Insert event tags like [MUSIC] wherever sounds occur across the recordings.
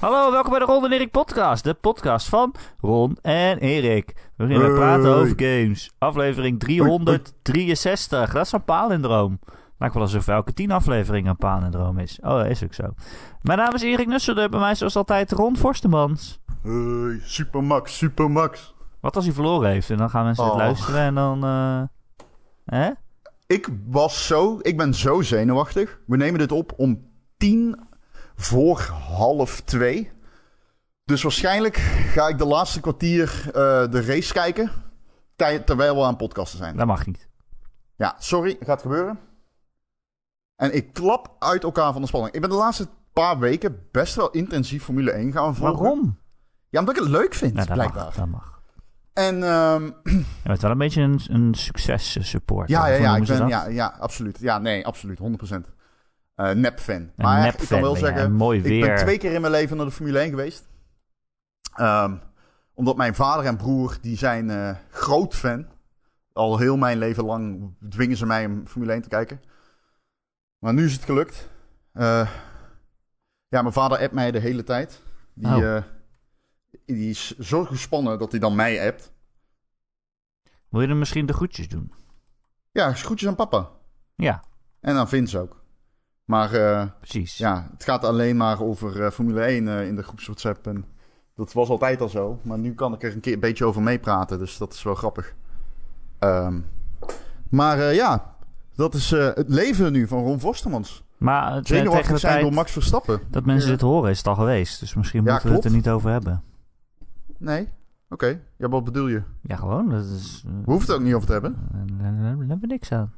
Hallo, welkom bij de Ron en Erik podcast. De podcast van Ron en Erik. We gaan Hey. praten over games. Aflevering 363. Dat is een palindroom. Lijkt wel alsof elke tien afleveringen een palindroom is. Oh, dat is ook zo. Mijn naam is Erik Nusselder. Bij mij zoals altijd Ron Forstemans. Hey, Supermax, Supermax. Wat als hij verloren heeft? En dan gaan mensen het Oh. luisteren en dan... eh hè? Ik was zo, ik ben zo zenuwachtig. We nemen dit op om tien voor half twee. Dus waarschijnlijk ga ik de laatste kwartier eh, de race kijken. terwijl we aan podcasten zijn. Dat mag niet. Ja, sorry, gaat gebeuren. En ik klap uit elkaar van de spanning. Ik ben de laatste paar weken best wel intensief Formule 1 gaan volgen. Waarom? Ja, omdat ik het leuk vind, dat blijkbaar. mag. Dat mag. En ehm, [CLEARS THROAT] Je bent wel een beetje een, een succes support. Ja, ja, ja, ik ben, dat? ja, ja, absoluut. Ja, nee, absoluut, 100%. Eh nep-fan. Maar nep ik kan wel zeggen, Mooi ik weer. ben twee keer in mijn leven naar de Formule 1 geweest. Ehm, omdat mijn vader en broer, die zijn eh, groot fan. Al heel mijn leven lang dwingen ze mij om Formule 1 te kijken. Maar nu is het gelukt. Eh, ja, mijn vader appt mij de hele tijd. Die, Oh. die is zo gespannen dat hij dan mij appt. Wil je dan misschien de groetjes doen? Ja, groetjes aan papa. Ja, En aan Vince ook. Maar eh, precies. Ja, het gaat alleen maar over eh, Formule 1 eh, in de groeps WhatsApp. En dat was altijd al zo. Maar nu kan ik er een, keer, een beetje over meepraten. Dus dat is wel grappig. Ehm, maar ja, dat is het leven nu van Ron Vostermans. Maar het, Zenuwachtig zijn door Max Verstappen. dat mensen dit horen is het al geweest. Dus misschien Ja, moeten we het er niet over hebben. Nee? Oké. Ja, wat bedoel je? Ja, gewoon. Dat is, We hoeven het ook niet over te hebben. Daar hebben we niks aan.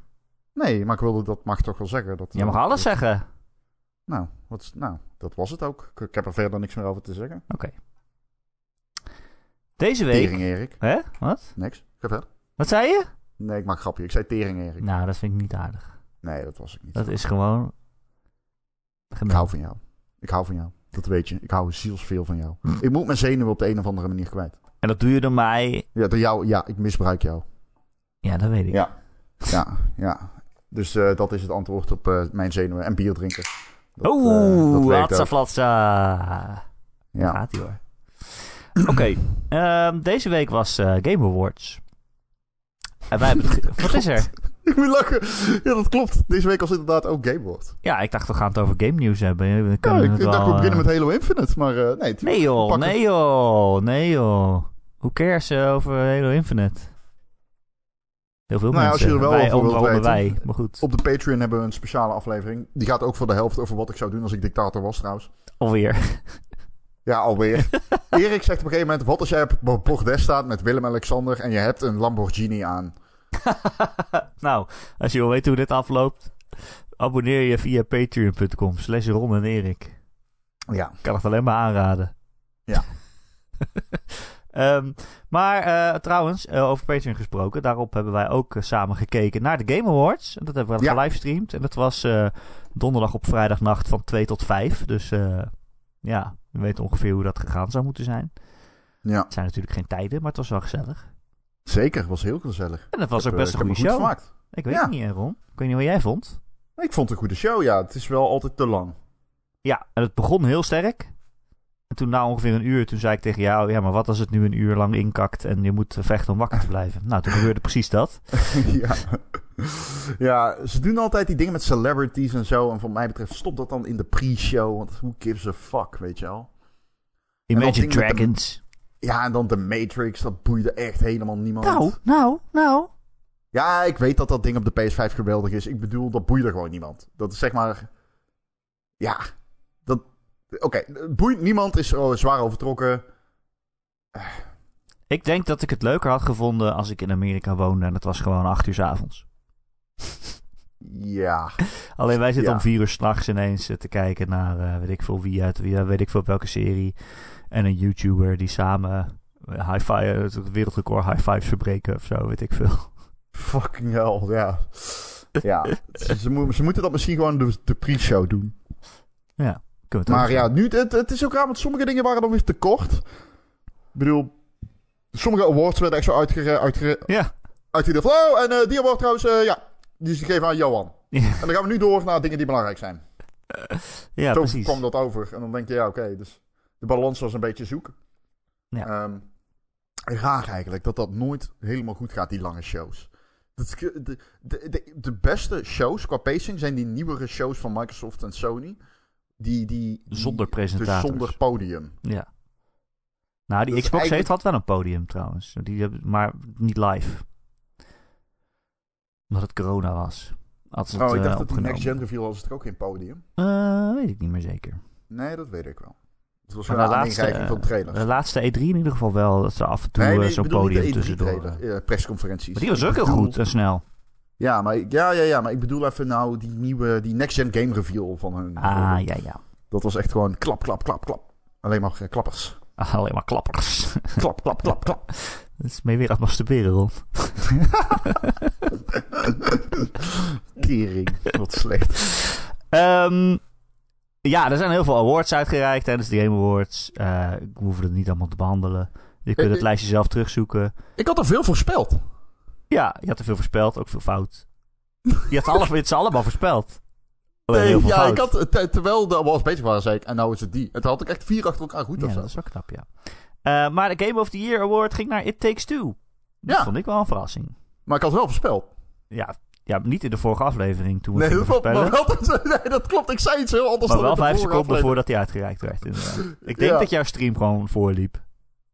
Nee, maar ik wilde dat mag toch wel zeggen. Dat, Je mag eh, alles dat- zeggen. Nou, wat, nou, dat was het ook. Ik, ik heb er verder niks meer over te zeggen. Oké. Deze week... Tering Erik. Hè? Wat? Niks. Ga verder. Wat zei je? Nee, ik maak een grapje. Ik zei Tering Erik. Nou, dat vind ik niet aardig. Nee, dat was ik niet. Dat is gewoon... Ik hou van jou. Ik hou van jou. Dat weet je. Ik hou zielsveel van jou. Ik moet mijn zenuwen op de een of andere manier kwijt. En dat doe je door mij... Ja, door jou. Ja, ik misbruik jou. Ja, dat weet ik. Ja. Ja, ja. Dus eh, dat is het antwoord op eh, mijn zenuwen. En bier drinken. Eh, Oeh, hatsa ook. flatsa. Ja. gaat hoor. Oké, [CLEARS THROAT] ehm, deze week was eh, Game Awards. En wij hebben het [LAUGHS] Wat is er? Ik moet [LAUGHS] lachen. Ja, dat klopt. Deze week was inderdaad ook Game World. Ja, ik dacht we gaan het over game nieuws hebben. Ja, ik, dacht wel, we beginnen eh, met Halo Infinite. Maar eh, nee. Nee joh, nee joh, nee joh. Hoe cares eh, over Halo Infinite? Heel veel Nou als mensen. je er wel wij, over wilt onder andere weten. wij, maar goed. Op de Patreon hebben we een speciale aflevering. Die gaat ook voor de helft over wat ik zou doen als ik dictator was trouwens. Alweer. Ja, alweer. [LAUGHS] Erik zegt op een gegeven moment... Wat als jij op het bordes staat met Willem-Alexander... en je hebt een Lamborghini aan? [LAUGHS] nou, als je wil weten hoe dit afloopt, abonneer je via patreon.com slash Ron en Erik. Ja. Ik kan het alleen maar aanraden. Ja. [LAUGHS] Ehm, maar eh, trouwens, eh, over Patreon gesproken, daarop hebben wij ook eh, samen gekeken naar de Game Awards. En dat hebben we Ja. gelivestreamd. En dat was donderdag op vrijdagnacht van 2 tot 5. Dus ja, we weten ongeveer hoe dat gegaan zou moeten zijn. Ja, Het zijn natuurlijk geen tijden, maar het was wel gezellig. zeker. was heel gezellig. En het was Ik ook heb, best een goede show. Ik weet Ja. het niet, Ron. Ik weet niet wat jij vond. Ik vond het een goede show, ja. Het is wel altijd te lang. Ja, en het begon heel sterk. En toen na ongeveer een uur, toen zei ik tegen jou... Ja, maar wat als het nu een uur lang inkakt en je moet vechten om wakker te blijven? Nou, toen gebeurde precies dat. [LAUGHS] ja. ja, ze doen altijd die dingen met celebrities en zo. En voor mij betreft, stop dat dan in de pre-show. Want who gives a fuck, weet je wel? Imagine de- Dragons. Ja, en dan de Matrix. Dat boeide echt helemaal niemand. Nou, nou, nou. Ja, ik weet dat dat ding op de PS5 geweldig is. Ik bedoel, dat boeide gewoon niemand. Dat is zeg maar... Ja, Oké, boeit niemand, is zwaar overtrokken. Ik denk dat ik het leuker had gevonden als ik in Amerika woonde en het was gewoon acht uur 's avonds. Ja, Alleen wij zitten Ja. om vier uur s'nachts ineens eh, te kijken naar eh, weet ik veel wie uit wie, eh, weet ik veel op welke serie. En een YouTuber die samen high five, het wereldrecord high fives verbreken of zo, weet ik veel. fucking hell, ja. Ja, ze moeten dat misschien gewoon de, de pre-show doen. Ja, Maar ja, nu, het, het is ook raar, want sommige dingen waren dan weer te kort. Ik bedoel, sommige awards werden echt zo uitgere, uitgere, Ja. uitgedeeld. van, Oh, en eh, die award trouwens, eh, ja, die is gegeven aan Johan. [LAUGHS] Ja, En dan gaan we nu door naar dingen die belangrijk zijn. ja Zo precies. kwam dat over. En dan denk je, ja, oké, dus De balans was een beetje zoeken. Ja. Raar eigenlijk dat dat nooit helemaal goed gaat, die lange shows. De, de, de, de beste shows qua pacing zijn die nieuwere shows van Microsoft en Sony. Die, die, die Zonder dus presentators. zonder podium. Ja. Nou, die Dat Xbox eigenlijk- heeft had wel een podium trouwens. Die hebben, maar niet live. Omdat het corona was. Had ze het, oh, ik dacht dat de. Next Gen reveal was het ook geen podium. Eh, weet ik niet meer zeker. Nee, dat weet ik wel. Het was Maar een laatste, van trailers. De laatste E3 in ieder geval wel. Dat ze af en toe nee, eh, nee, zo'n podium de tussendoor. E3-trailer. eh, persconferenties. Maar die was ook heel goed en snel. Ja, maar, ik- ja, ja, ja, maar ik bedoel even nou die nieuwe, die Next Gen game reveal van hun. Ah, ja, ja. Dat was echt gewoon klap, klap, klap, klap. Alleen maar eh, klappers. Ah, Alleen maar klappers. [LAUGHS] Klap, klap, klap, klap. Dat is mee weer aan het masturberen, Ron. [LAUGHS] Tering, wat slecht. Ehm, ja, er zijn heel veel awards uitgereikt tijdens de Game Awards. Eh ik hoef het niet allemaal te behandelen. Je kunt Eh, het eh. lijstje zelf terugzoeken. Ik had er veel voorspeld. Ja, je had er veel voorspeld, ook veel fout. Je had alle, [LAUGHS] het ze allemaal voorspeld. Alleen Nee, ja, fout. ik had, eh, ter- terwijl de awards bezig waren, zei ik, en nou is het die. En toen had ik echt vier achter elkaar goed of Ja, zo. dat is wel knap, ja. Eh, maar de Game of the Year Award ging naar It Takes Two. Dat Ja. vond ik wel een verrassing. Maar ik had wel voorspeld. Ja, ja, niet in de vorige aflevering toen we Nee, dat klopt, voorspellen. maar wel, dat, [LAUGHS] nee, dat klopt. Ik zei iets heel anders Maar dan wel vijf seconden aflevering. voordat hij uitgereikt werd. inderdaad. Ik denk Ja. dat jouw stream gewoon voorliep.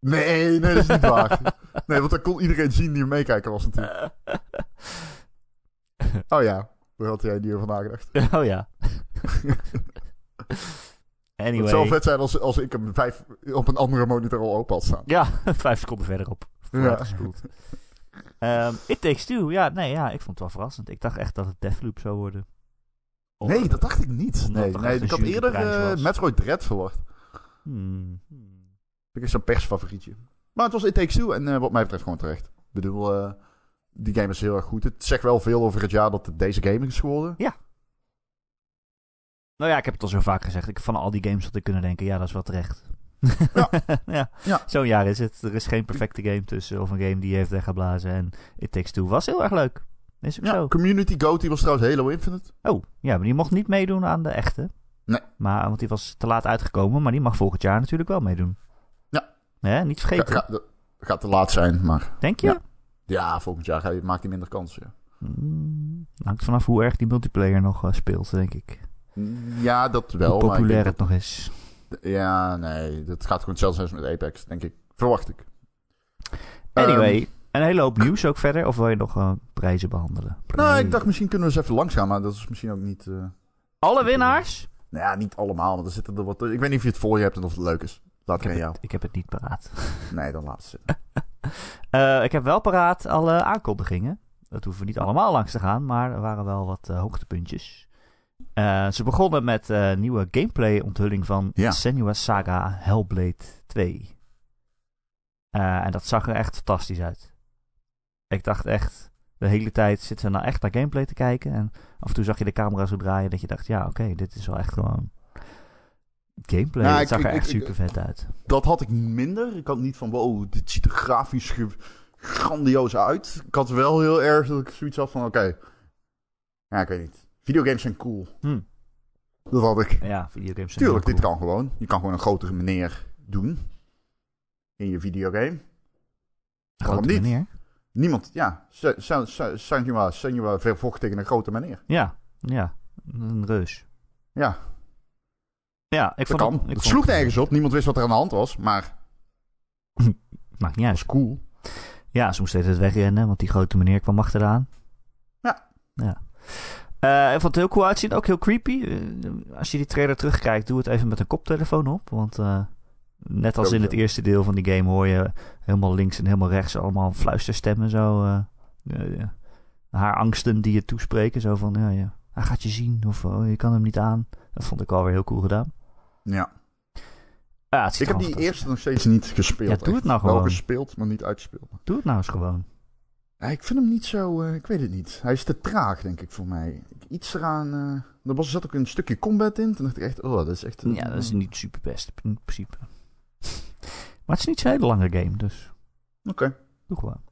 Nee, nee, dat is niet waar. [LAUGHS] Nee, want dan kon iedereen zien die meekijken was natuurlijk. [LAUGHS] Oh ja, daar had jij niet over nagedacht. [LAUGHS] oh ja. [LAUGHS] Het anyway. zou vet zijn als, als ik hem vijf, op een andere monitor al open had staan. Ja, vijf seconden verderop. Ja. Ehm, It Takes Two. Ja, nee, ja, ik vond het wel verrassend. Ik dacht echt dat het Deathloop zou worden. Nee, dat dacht ik niet. Nee, nee ik had eerder eh. Metroid Dread verwacht. Hmm, hmm. Dat is zo'n persfavorietje. Maar het was It Takes Two en eh, wat mij betreft gewoon terecht. Ik bedoel, eh, die game is heel erg goed. Het zegt wel veel over het jaar dat het deze game is geworden. Nou ja, ik heb het al zo vaak gezegd. Ik, van al die games had ik kunnen denken, ja, dat is wel terecht. Ja. [LAUGHS] ja. Ja. Zo'n jaar is het. Er is geen perfecte game tussen. Of een game die heeft weggeblazen. En It Takes Two was heel erg leuk. Is ook Ja, zo. Community Goat die was trouwens Halo Infinite. Oh, ja, maar die mocht niet meedoen aan de echte. Nee. Maar, want die was te laat uitgekomen. Maar die mag volgend jaar natuurlijk wel meedoen. Hè, niet vergeten. ga- gaat te laat zijn, maar Denk je? Ja. ja, volgend jaar ga je, maakt hij minder kans. Ja. Hmm, hangt vanaf hoe erg die multiplayer nog eh, speelt, denk ik. Ja, dat wel. hoe populair het nog is. Ja, nee, dat gaat gewoon hetzelfde zijn met Apex, denk ik. Verwacht ik. Anyway, Ehm, een hele hoop nieuws ook verder. Of wil je nog eh, prijzen behandelen? nou, ik dacht misschien kunnen we eens even langs gaan, maar dat is misschien ook niet... eh, Alle winnaars? nou ja, niet allemaal, want er zitten er wat... Ik weet niet of je het voor je hebt en of het leuk is. Laat Ik ik aan heb, jou. het, ik heb het niet paraat. [LAUGHS] [LAUGHS] Nee, dan laat zitten. Eh, ik heb wel paraat alle aankondigingen. Dat hoeven we niet allemaal langs te gaan, maar er waren wel wat eh, hoogtepuntjes. Eh, ze begonnen met nieuwe gameplay onthulling van Ja. Senua's Saga Hellblade 2. Eh, en dat zag er echt fantastisch uit. Ik dacht echt, de hele tijd zitten ze nou echt naar gameplay te kijken. En af en toe zag je de camera zo draaien dat je dacht, ja oké, dit is wel echt gewoon gameplay. Het ik- zag er ik- echt super vet uit. Dat had ik minder. Ik had niet van, wow, dit ziet er grafisch grandioos uit. Ik had wel heel erg dat ik zoiets had van, oké. Ja, ik weet niet. Videogames zijn cool. Hm. Dat had ik. Ja, videogames zijn Tuurlijk, dit cool. kan gewoon. Je kan gewoon een grotere meneer doen. In je videogame. Waarom niet? meneer. Niemand, ja. Senua, Senua vervocht tegen een grote meneer. Ja, ja, een reus. Ja, Ja, ik dat vond kan. het, ik Het sloeg nergens op. Niemand wist wat er aan de hand was. Maar [LAUGHS] Maakt niet het uit. was cool. Ja, ze moest steeds wegrennen, want die grote meneer kwam achteraan. Ja. Ja. Eh, ik vond het heel cool uitzien, ook heel creepy. Eh, als je die trailer terugkijkt, doe het even met een koptelefoon op. Want eh, net als in het eerste deel van die game hoor je helemaal links en helemaal rechts allemaal fluisterstemmen zo. haar angsten die je toespreken. Zo van, ja, ja, hij gaat je zien of oh, je kan hem niet aan. Dat vond ik alweer heel cool gedaan. Ja. Ja, Ik heb wel die eerste nog steeds niet gespeeld. Ja, doe het echt. nou Wel gewoon. gespeeld, maar niet uitgespeeld. uit. Doe het nou eens gewoon. Ja, ik vind hem niet zo... eh, ik weet het niet. Hij is te traag, denk ik, voor mij. Iets eraan... eh er was, zat ook een stukje combat in. Toen dacht ik echt... Oh, dat is echt... een- Ja, dat is niet super best in principe. [LAUGHS] Maar het is niet zo'n hele lange game, dus Oké. doe gewoon.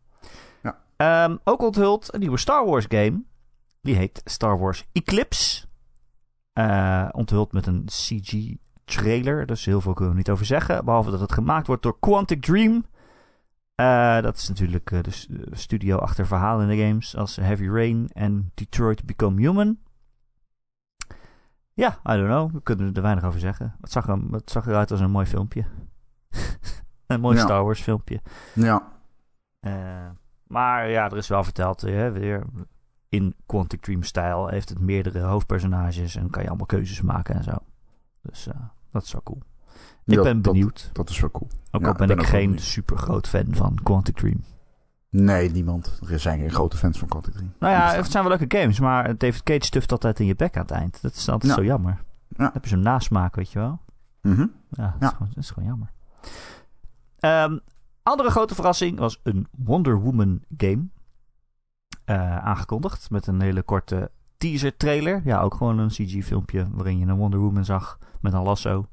Ja. Ehm, ook onthuld een nieuwe Star Wars game. Die heet Star Wars Eclipse. Eh, onthuld met een CG trailer. Dus heel veel kunnen we niet over zeggen. Behalve dat het gemaakt wordt door Quantic Dream. Uh, dat is natuurlijk uh, de studio achter verhalen in de games als Heavy Rain en Detroit Become Human. Ja, I don't know. We kunnen er weinig over zeggen. Het zag, er, het zag eruit als een mooi filmpje. [LAUGHS] een mooi Ja. Star Wars filmpje. Ja, Eh, maar ja, er is wel verteld, hè, weer in Quantic Dream stijl heeft het meerdere hoofdpersonages en kan je allemaal keuzes maken en zo. Dus eh, dat is wel cool. Ik Ja, ben benieuwd. dat is wel cool. Ook ja, al ben ben ik geen super groot fan van Quantic Dream. Nee, niemand. Er zijn geen grote fans van Quantic Dream. Nou ja, het zijn wel leuke games, maar David Cage stuft altijd in je bek aan het eind. Dat is altijd Ja. zo jammer. Ja. Dan heb je zo'n nasmaak, weet je wel. Mhm. Ja, dat, Ja. Is, gewoon, dat is gewoon jammer. Ehm, andere grote verrassing was een Wonder Woman game. eh, aangekondigd met een hele korte teaser trailer. Ja, ook gewoon een CG filmpje waarin je een Wonder Woman zag met een lasso.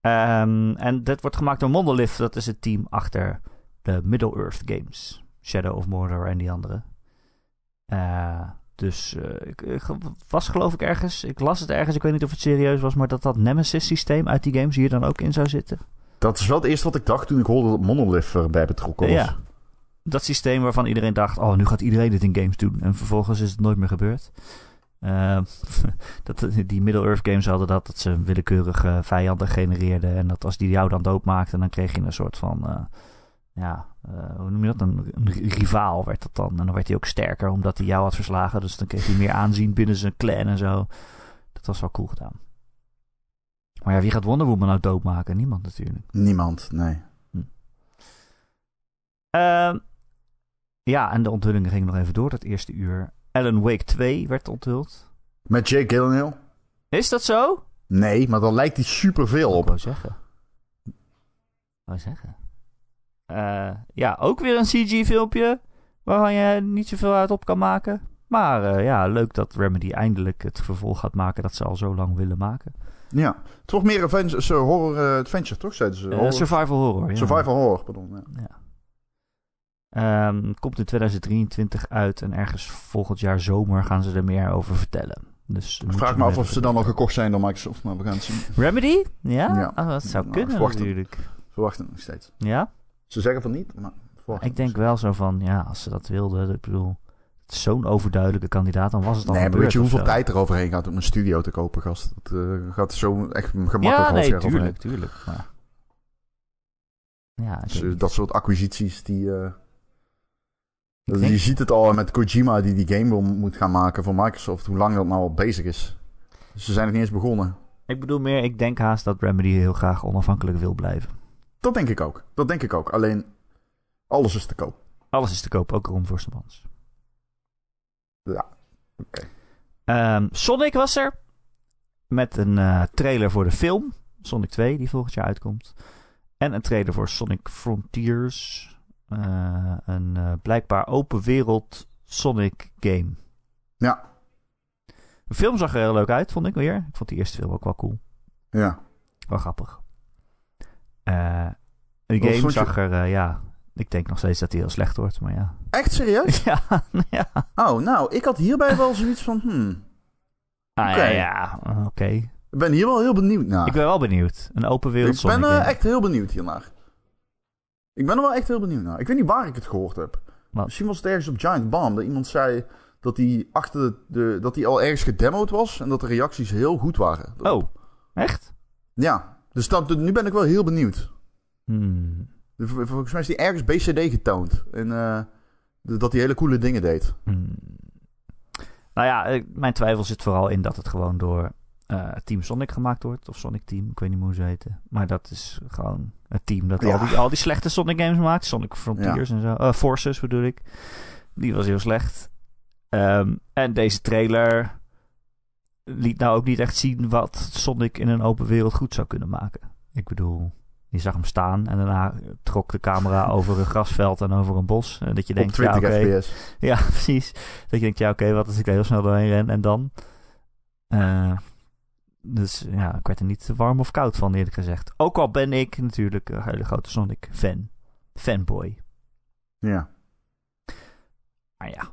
Ehm, en dit wordt gemaakt door Monolith. Dat is het team achter de Middle-earth games. Shadow of Mordor en die andere. Eh, dus eh, ik, ik was geloof ik ergens, ik las het ergens, ik weet niet of het serieus was, maar dat dat Nemesis systeem uit die games hier dan ook in zou zitten. Dat is wel het eerste wat ik dacht toen ik hoorde dat Monolith erbij betrokken was. Ja. Dat systeem waarvan iedereen dacht, oh nu gaat iedereen dit in games doen. En vervolgens is het nooit meer gebeurd. Eh, [LAUGHS] dat, die Middle-earth games hadden dat, dat ze willekeurige vijanden genereerden. En dat als die jou dan doodmaakten, dan kreeg je een soort van, eh, ja, eh, hoe noem je dat? Een, een rivaal werd dat dan. En dan werd hij ook sterker omdat hij jou had verslagen. Dus dan kreeg hij meer aanzien binnen zijn clan en zo. Dat was wel cool gedaan. Maar ja, wie gaat Wonder Woman nou doodmaken? Niemand natuurlijk. Niemand, nee. Ehm, ja, en de onthullingen gingen nog even door, dat eerste uur. Alan Wake 2 werd onthuld. Met Jake Gyllenhaal? Is dat zo? Nee, maar dan lijkt hij superveel Ik op. wou zeggen. Ik wou zeggen. Eh, ja, ook weer een CG-filmpje waarvan je niet zoveel uit op kan maken. Maar eh, ja, leuk dat Remedy eindelijk het vervolg gaat maken dat ze al zo lang willen maken. Ja. Wordt meer adventure, zo horror eh, adventure, toch? Zeiden ze. Eh, Horror- survival horror. Ja. Survival horror, pardon. Ja. Ehm, komt in 2023 uit en ergens volgend jaar zomer gaan ze er meer over vertellen. Dus Ik vraag me af of ze dan al gekocht zijn door Microsoft, maar we gaan het zien. Remedy? Ja? Ja. Oh, dat zou kunnen natuurlijk. Verwacht het nog steeds. Ja? Ze zeggen van niet, maar Ik denk wel zo van, ja, als ze dat wilden, ik bedoel, zo'n overduidelijke kandidaat, dan was het al Nee, maar weet je hoeveel tijd er overheen gaat om een studio te kopen, gast? Dat eh, gaat zo echt gemakkelijk Ja, half nee, jaar overheen. tuurlijk, tuurlijk. Maar... Ja, Dus, eh, dat soort acquisities, die... eh, Ik je ziet het al met Kojima die die game wil, moet gaan maken voor Microsoft, hoe lang dat nou al bezig is. Ze zijn nog niet eens begonnen. ik bedoel meer, ik denk haast dat Remedy heel graag onafhankelijk wil blijven. Dat denk ik ook. Dat denk ik ook. Alleen, alles is te koop. Alles is te koop, ook Ron Forstemans. Ja, oké. Ehm, Sonic was er. Met een eh, trailer voor de film. Sonic 2, die volgend jaar uitkomt. En een trailer voor Sonic Frontiers. Eh, een eh, blijkbaar open wereld Sonic game. Ja, De film zag er heel leuk uit, vond ik weer. Ik vond die eerste film ook wel cool. ja. Wel grappig. Eh de Wat game je- zag er, ja... Ik denk nog steeds dat hij heel slecht wordt, maar ja. Echt serieus? [LAUGHS] ja, ja. Oh, nou, ik had hierbij wel zoiets van, hmm, Ah, Oké. ja, ja. Oké. ik ben hier wel heel benieuwd naar. Ik ben wel benieuwd. Een open wereld Ik ben Sonic eh, game. echt heel benieuwd hiernaar. Ik ben er wel echt heel benieuwd naar. Ik weet niet waar ik het gehoord heb. Misschien was het ergens op Giant Bomb. Dat iemand zei dat hij achter de, de- dat hij al ergens gedemoed was. En dat de reacties heel goed waren. Oh, echt? Ja, dus dat, nu ben ik wel heel benieuwd. Hmm. Volgens mij is hij ergens BCD getoond. En eh, dat hij hele coole dingen deed. Hmm. Nou ja, ik- mijn twijfel zit vooral in dat het gewoon door eh, Team Sonic gemaakt wordt. Of Sonic Team, ik weet niet hoe ze heten. Maar dat is gewoon het team dat Ja. al, die, al die slechte Sonic games maakt. Sonic Frontiers en zo. Eh, Forces bedoel ik. Die was heel slecht. Ehm, en deze trailer liet nou ook niet echt zien wat Sonic in een open wereld goed zou kunnen maken. Ik bedoel, je zag hem staan en daarna trok de camera [LAUGHS] over een grasveld en over een bos. En dat je denkt, ja 20 oké, fps. ja, [LAUGHS] precies. Dat je denkt, ja, oké, wat als ik er heel snel doorheen ren en dan? Eh, dus ja, ik werd er niet warm of koud van, eerlijk gezegd. Ook al ben ik natuurlijk een hele grote Sonic-fan. Fanboy. Ja. Maar ja.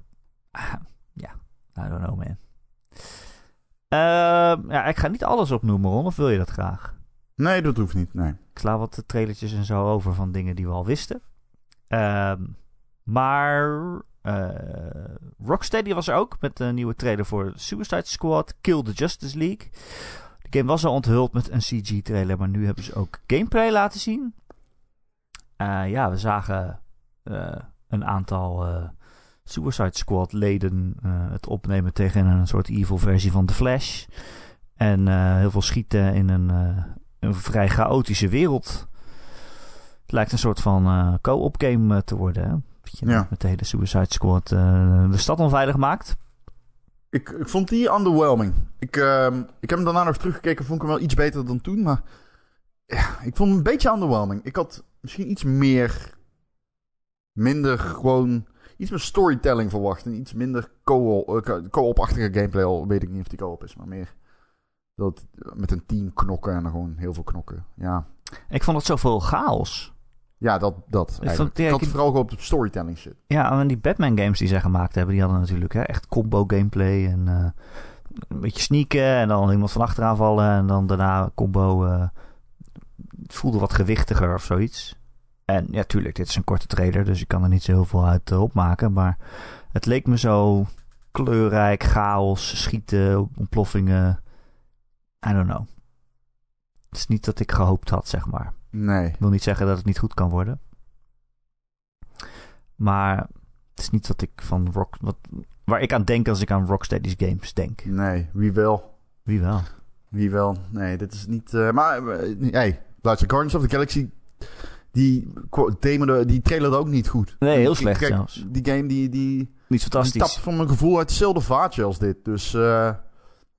Ah, ja, I don't know, man. Ehm, ja, ik ga niet alles opnoemen, Ron. Of wil je dat graag? Nee, dat hoeft niet. Nee. Ik sla wat trailertjes en zo over van dingen die we al wisten. Ehm, maar uh, Rocksteady was er ook met een nieuwe trailer voor Suicide Squad, Kill the Justice League. De game was al onthuld met een CG-trailer, maar nu hebben ze ook gameplay laten zien. Uh, ja, we zagen uh, een aantal Suicide Squad-leden het opnemen tegen een soort evil versie van The Flash. En heel veel schieten in een, een vrij chaotische wereld. Het lijkt een soort van co-op game te worden. Hè? Ja. met de hele Suicide Squad uh, de stad onveilig maakt. Ik, ik vond die underwhelming. Ik, uh, ik heb hem daarna nog teruggekeken, vond ik hem wel iets beter dan toen, maar ja, ik vond hem een beetje underwhelming. Ik had misschien iets meer, minder gewoon, iets meer storytelling verwacht en iets minder co-op-achtige co gameplay. Al weet ik niet of die co-op is, maar meer dat met een team knokken en dan gewoon heel veel knokken. Ja. Ik vond het zoveel chaos. Ja, dat. dat ik, vond, ja, vooral op de storytelling shit. Ja, en die Batman games die zij gemaakt hebben, die hadden natuurlijk hè, echt combo gameplay en uh, een beetje sneaken en dan iemand van achteraan vallen en dan daarna combo. Uh, het voelde wat gewichtiger of zoiets. En ja, tuurlijk, dit is een korte trailer, dus ik kan er niet zo heel veel uit uh, opmaken. Maar het leek me zo kleurrijk, chaos, schieten, ontploffingen. I don't know. Het is niet dat ik gehoopt had, zeg maar. Nee. Ik wil niet zeggen dat het niet goed kan worden. Maar het is niet wat ik van Rock... Wat, waar ik aan denk als ik aan Rocksteady's games denk. Nee, wie wel? Wie wel? Wie wel? Nee, dit is niet... Uh, maar, uh, hey, luister, Guardians of the Galaxy... Die, demo, die trailer ook niet goed. Nee, heel slecht zelfs. Die game die... die niet fantastisch. Die tapt van mijn gevoel uit hetzelfde vaatje als dit. Dus... Uh,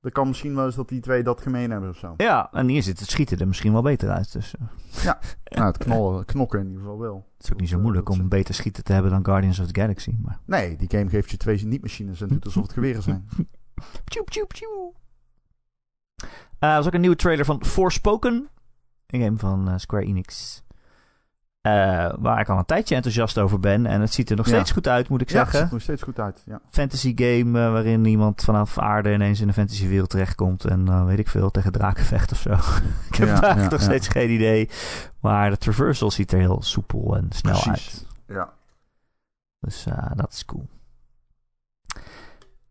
dat kan misschien wel eens dat die twee dat gemeen hebben of zo. Ja, en hier zit het schieten er misschien wel beter uit. Dus. Eh. Ja, [LAUGHS] nou, het knollen, knokken in ieder geval wel. Het is ook niet zo moeilijk om een beter schieten te hebben dan Guardians of the Galaxy. Maar... Nee, die game geeft je twee niet-machines en doet alsof het geweren zijn. [LAUGHS] tjoep, tjoep, tjoep. Uh, er was ook een nieuwe trailer van Forspoken. Een game van uh, Square Enix. Uh, waar ik al een tijdje enthousiast over ben. En het ziet er nog steeds goed uit, moet ik zeggen. het ziet er nog steeds goed uit, ja. Fantasy game uh, waarin iemand vanaf aarde ineens in een fantasy wereld terechtkomt. En uh, weet ik veel, tegen draken vecht of zo. [LAUGHS] ik heb ja, eigenlijk nog steeds geen idee. Maar de traversal ziet er heel soepel en snel Precies. uit. Ja. Dus dat is cool.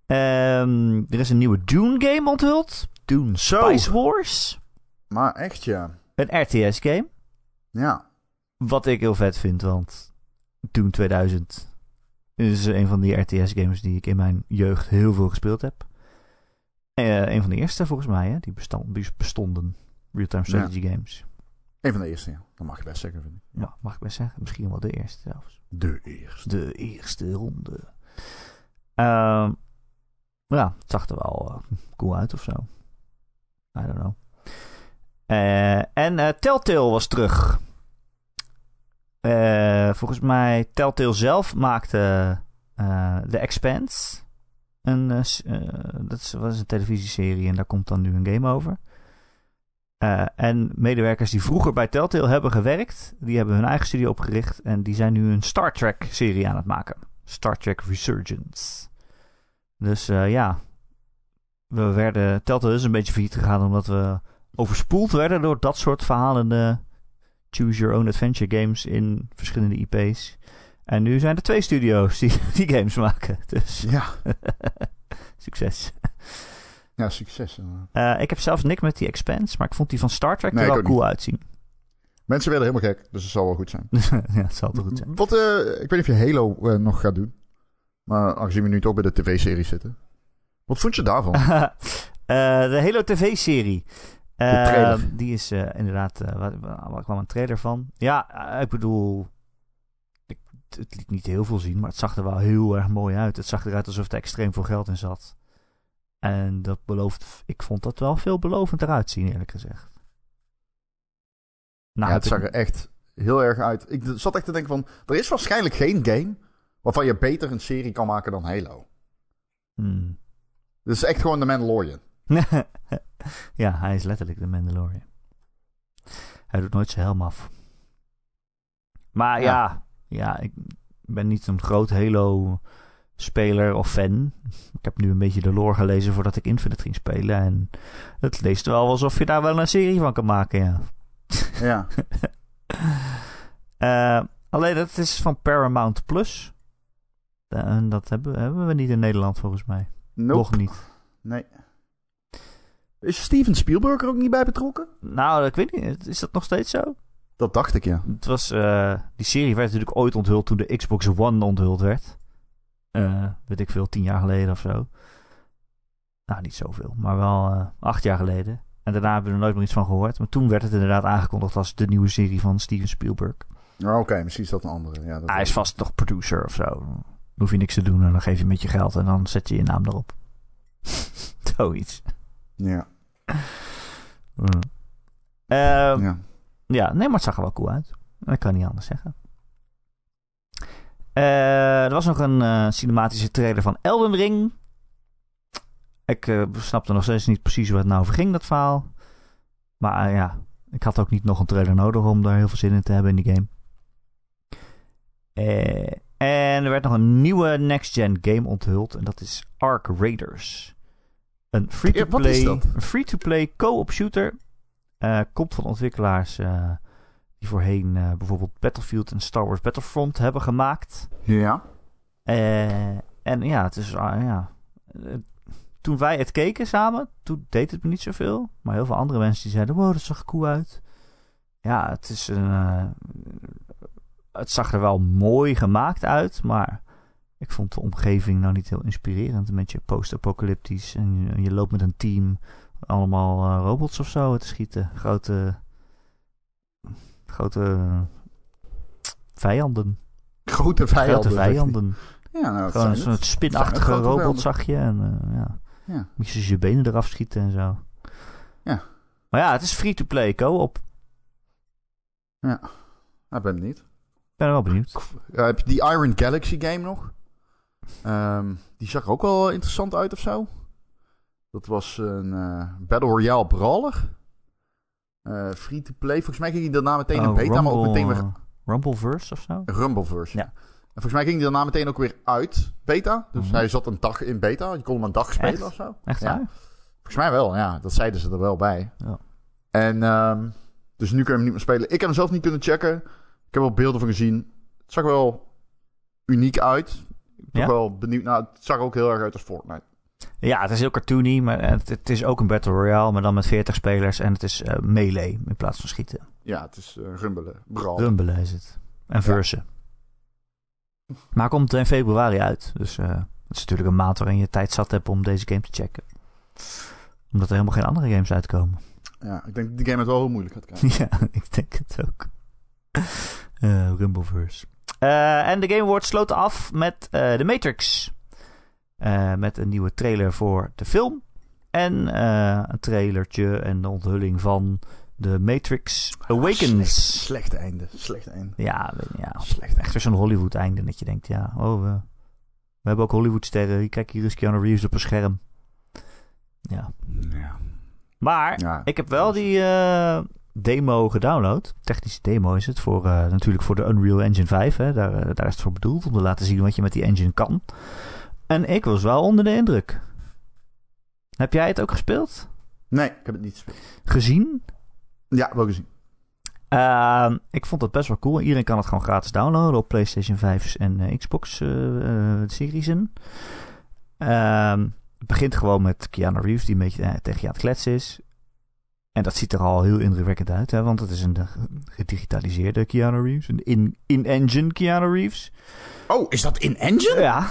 Um, er is een nieuwe Dune game onthuld. Dune Spice Wars. Maar echt, ja. Een RTS game. Ja. Wat ik heel vet vind, want toen 2000 is een van die RTS-games die ik in mijn jeugd heel veel gespeeld heb. Uh, een van de eerste volgens mij, hè, die, bestonden. Real-time strategy games. Een van de eerste, ja. Dat mag je best zeggen, vind ik. Ja, mag ik best zeggen. Misschien wel de eerste zelfs. De eerste. De eerste ronde. Uh, ja, het zag er wel uh, cool uit of zo. I don't know. Uh, en Telltale was terug. Uh, volgens mij Telltale zelf maakte uh, The Expanse. Een, uh, dat was een televisieserie en daar komt dan nu een game over. en medewerkers die vroeger bij Telltale hebben gewerkt, die hebben hun eigen studio opgericht en die zijn nu een Star Trek serie aan het maken. Star Trek Resurgence. Dus ja, we werden, Telltale is een beetje failliet gegaan omdat we overspoeld werden door dat soort verhalen choose your own adventure games in verschillende IP's. En nu zijn er twee studio's die, [LAUGHS] die games maken. Dus ja. [LAUGHS] succes. Ja, succes. Uh, ik heb zelfs niks met die Expanse, maar ik vond die van Star Trek er wel cool uitzien. Mensen werden helemaal gek, dus het zal wel goed zijn. [LAUGHS] ja, het zal toch goed zijn. Wat, uh, ik weet niet of je Halo uh, nog gaat doen. Maar aangezien we nu toch bij de tv-serie zitten. Wat vond je daarvan? de Halo tv-serie. Uh, die is uh, inderdaad, uh, waar, kwam een trailer van? Ja, ik bedoel, ik, het liet niet heel veel zien, maar het zag er wel heel erg mooi uit. Het zag eruit alsof er extreem veel geld in zat. En dat belooft, ik vond dat wel veelbelovend eruit zien, eerlijk gezegd. Nou, ja, het zag er echt heel erg uit. Ik zat echt te denken van, er is waarschijnlijk geen game waarvan je beter een serie kan maken dan Halo. Hmm. Dit is echt gewoon de Mandalorian. [LAUGHS] ja, hij is letterlijk de Mandalorian. Hij doet nooit zijn helm af. Maar ja, ja, ik ben niet een groot Halo-speler of fan. Ik heb nu een beetje de lore gelezen voordat ik Infinite ging spelen. En het leest wel alsof je daar wel een serie van kan maken, ja. Ja. [LAUGHS] Eh, alleen dat is van Paramount Plus. En dat hebben, hebben we niet in Nederland volgens mij. Nope. Nog niet. Nee. Is Steven Spielberg er ook niet bij betrokken? Nou, ik weet niet. Is dat nog steeds zo? Dat dacht ik, ja. Het was, eh, die serie werd natuurlijk ooit onthuld toen de Xbox One onthuld werd. Eh, weet ik veel, tien jaar geleden of zo. Nou, niet zoveel, maar wel eh, acht jaar geleden. En daarna hebben we er nooit meer iets van gehoord. Maar toen werd het inderdaad aangekondigd als de nieuwe serie van Steven Spielberg. Oh, Oké, misschien is dat een andere. Ja, dat Hij is vast toch producer of zo. Dan hoef je niks te doen en dan geef je met je geld en dan zet je je naam erop. [LAUGHS] Zoiets. Ja. Mm. Ehm, ja. Ja, nee, maar het zag er wel cool uit. Dat kan niet anders zeggen. Eh, er was nog een eh, cinematische trailer van Elden Ring. Ik eh, snapte nog steeds niet precies waar het nou over ging, dat verhaal. Maar ja, ik had ook niet nog een trailer nodig om daar heel veel zin in te hebben in die game. En er werd nog een nieuwe next-gen game onthuld. En dat is Ark Raiders. Een Ja, free-to-play, dat? een free-to-play co-op shooter. Eh, komt van ontwikkelaars eh, die voorheen eh, bijvoorbeeld Battlefield en Star Wars Battlefront hebben gemaakt. Ja. En ja, het is, ah, ja. Toen wij het keken samen, toen deed het me niet zoveel. Maar heel veel andere mensen die zeiden, wow, dat zag cool uit. Ja, het is een... het zag er wel mooi gemaakt uit, maar ik vond de omgeving nou niet heel inspirerend. Een beetje post-apocalyptisch en je, je loopt met een team allemaal eh, robots of zo te schieten. Grote... Grote... eh, vijanden. Grote vijanden. Grote. Ja, nou, Gewoon een zijn soort het. spinachtige robot zag je. En eh, ja, Ja. moet je dus je benen eraf schieten en zo. Ja. Maar ja, het is free-to-play co-op. Nou, ik ben benieuwd. Ik ben wel benieuwd. Ja, heb je die Iron Galaxy game nog? Ehm, die zag er ook wel interessant uit of zo. Dat was een eh, Battle Royale brawler. Eh, free to play. Volgens mij ging die daarna meteen in Oh, beta, maar ook meteen weer Rumbleverse of zo? Rumbleverse. Ja. En volgens mij ging die daarna meteen ook weer uit beta. Dus Mhm. hij zat een dag in beta. Je kon hem een dag spelen Echt? of zo. Echt Ja. waar? Volgens mij wel, ja. Dat zeiden ze er wel bij. Ja. En ehm, dus nu kun je hem niet meer spelen. Ik heb hem zelf niet kunnen checken. Ik heb wel beelden van gezien. Het zag wel uniek uit. Ben Ja? wel benieuwd. Nou, het zag ook heel erg uit als Fortnite. Ja, het is heel cartoony, maar het, het is ook een Battle Royale, maar dan met 40 spelers. En het is eh, melee in plaats van schieten. Ja, het is uh, rumbelen. Brawl. Rumbelen is het. En versen. [LAUGHS] Maar komt in februari uit. Dus eh het is natuurlijk een maand waarin je tijd zat hebt om deze game te checken. Omdat er helemaal geen andere games uitkomen. Ja, ik denk dat die game het wel heel moeilijk gaat [LAUGHS] krijgen. ja, ik denk het ook. [LAUGHS] Eh Rumbleverse. Eh, en de Game Awards sloten af met eh The Matrix. Eh, met een nieuwe trailer voor de film. En eh, een trailertje en de onthulling van The Matrix Awakens. Slecht einde. Slecht einde. Ja, ja, Slecht echt weer zo'n Hollywood einde. Dat je denkt, ja, oh, we, we hebben ook Hollywood sterren. Kijk, hier is Keanu Reeves op een scherm. Ja. Ja. Maar ja. ik heb wel die eh, demo gedownload. Technische demo is het. Voor, eh, natuurlijk voor de Unreal Engine 5. Hè. Daar, eh, daar is het voor bedoeld. Om te laten zien wat je met die engine kan. En ik was wel onder de indruk. Heb jij het ook gespeeld? Nee, ik heb het niet gespeeld. Gezien? Ja, wel gezien. Ehm, ik vond het best wel cool. Iedereen kan het gewoon gratis downloaden op PlayStation 5 en eh, Xbox eh, series. in. Ehm, het begint gewoon met Keanu Reeves die een beetje tegen je aan het kletsen is. En dat ziet er al heel indrukwekkend uit, hè, want het is een eh, gedigitaliseerde Keanu Reeves. Een in- in-engine Keanu Reeves. Oh, is dat in engine? Ja.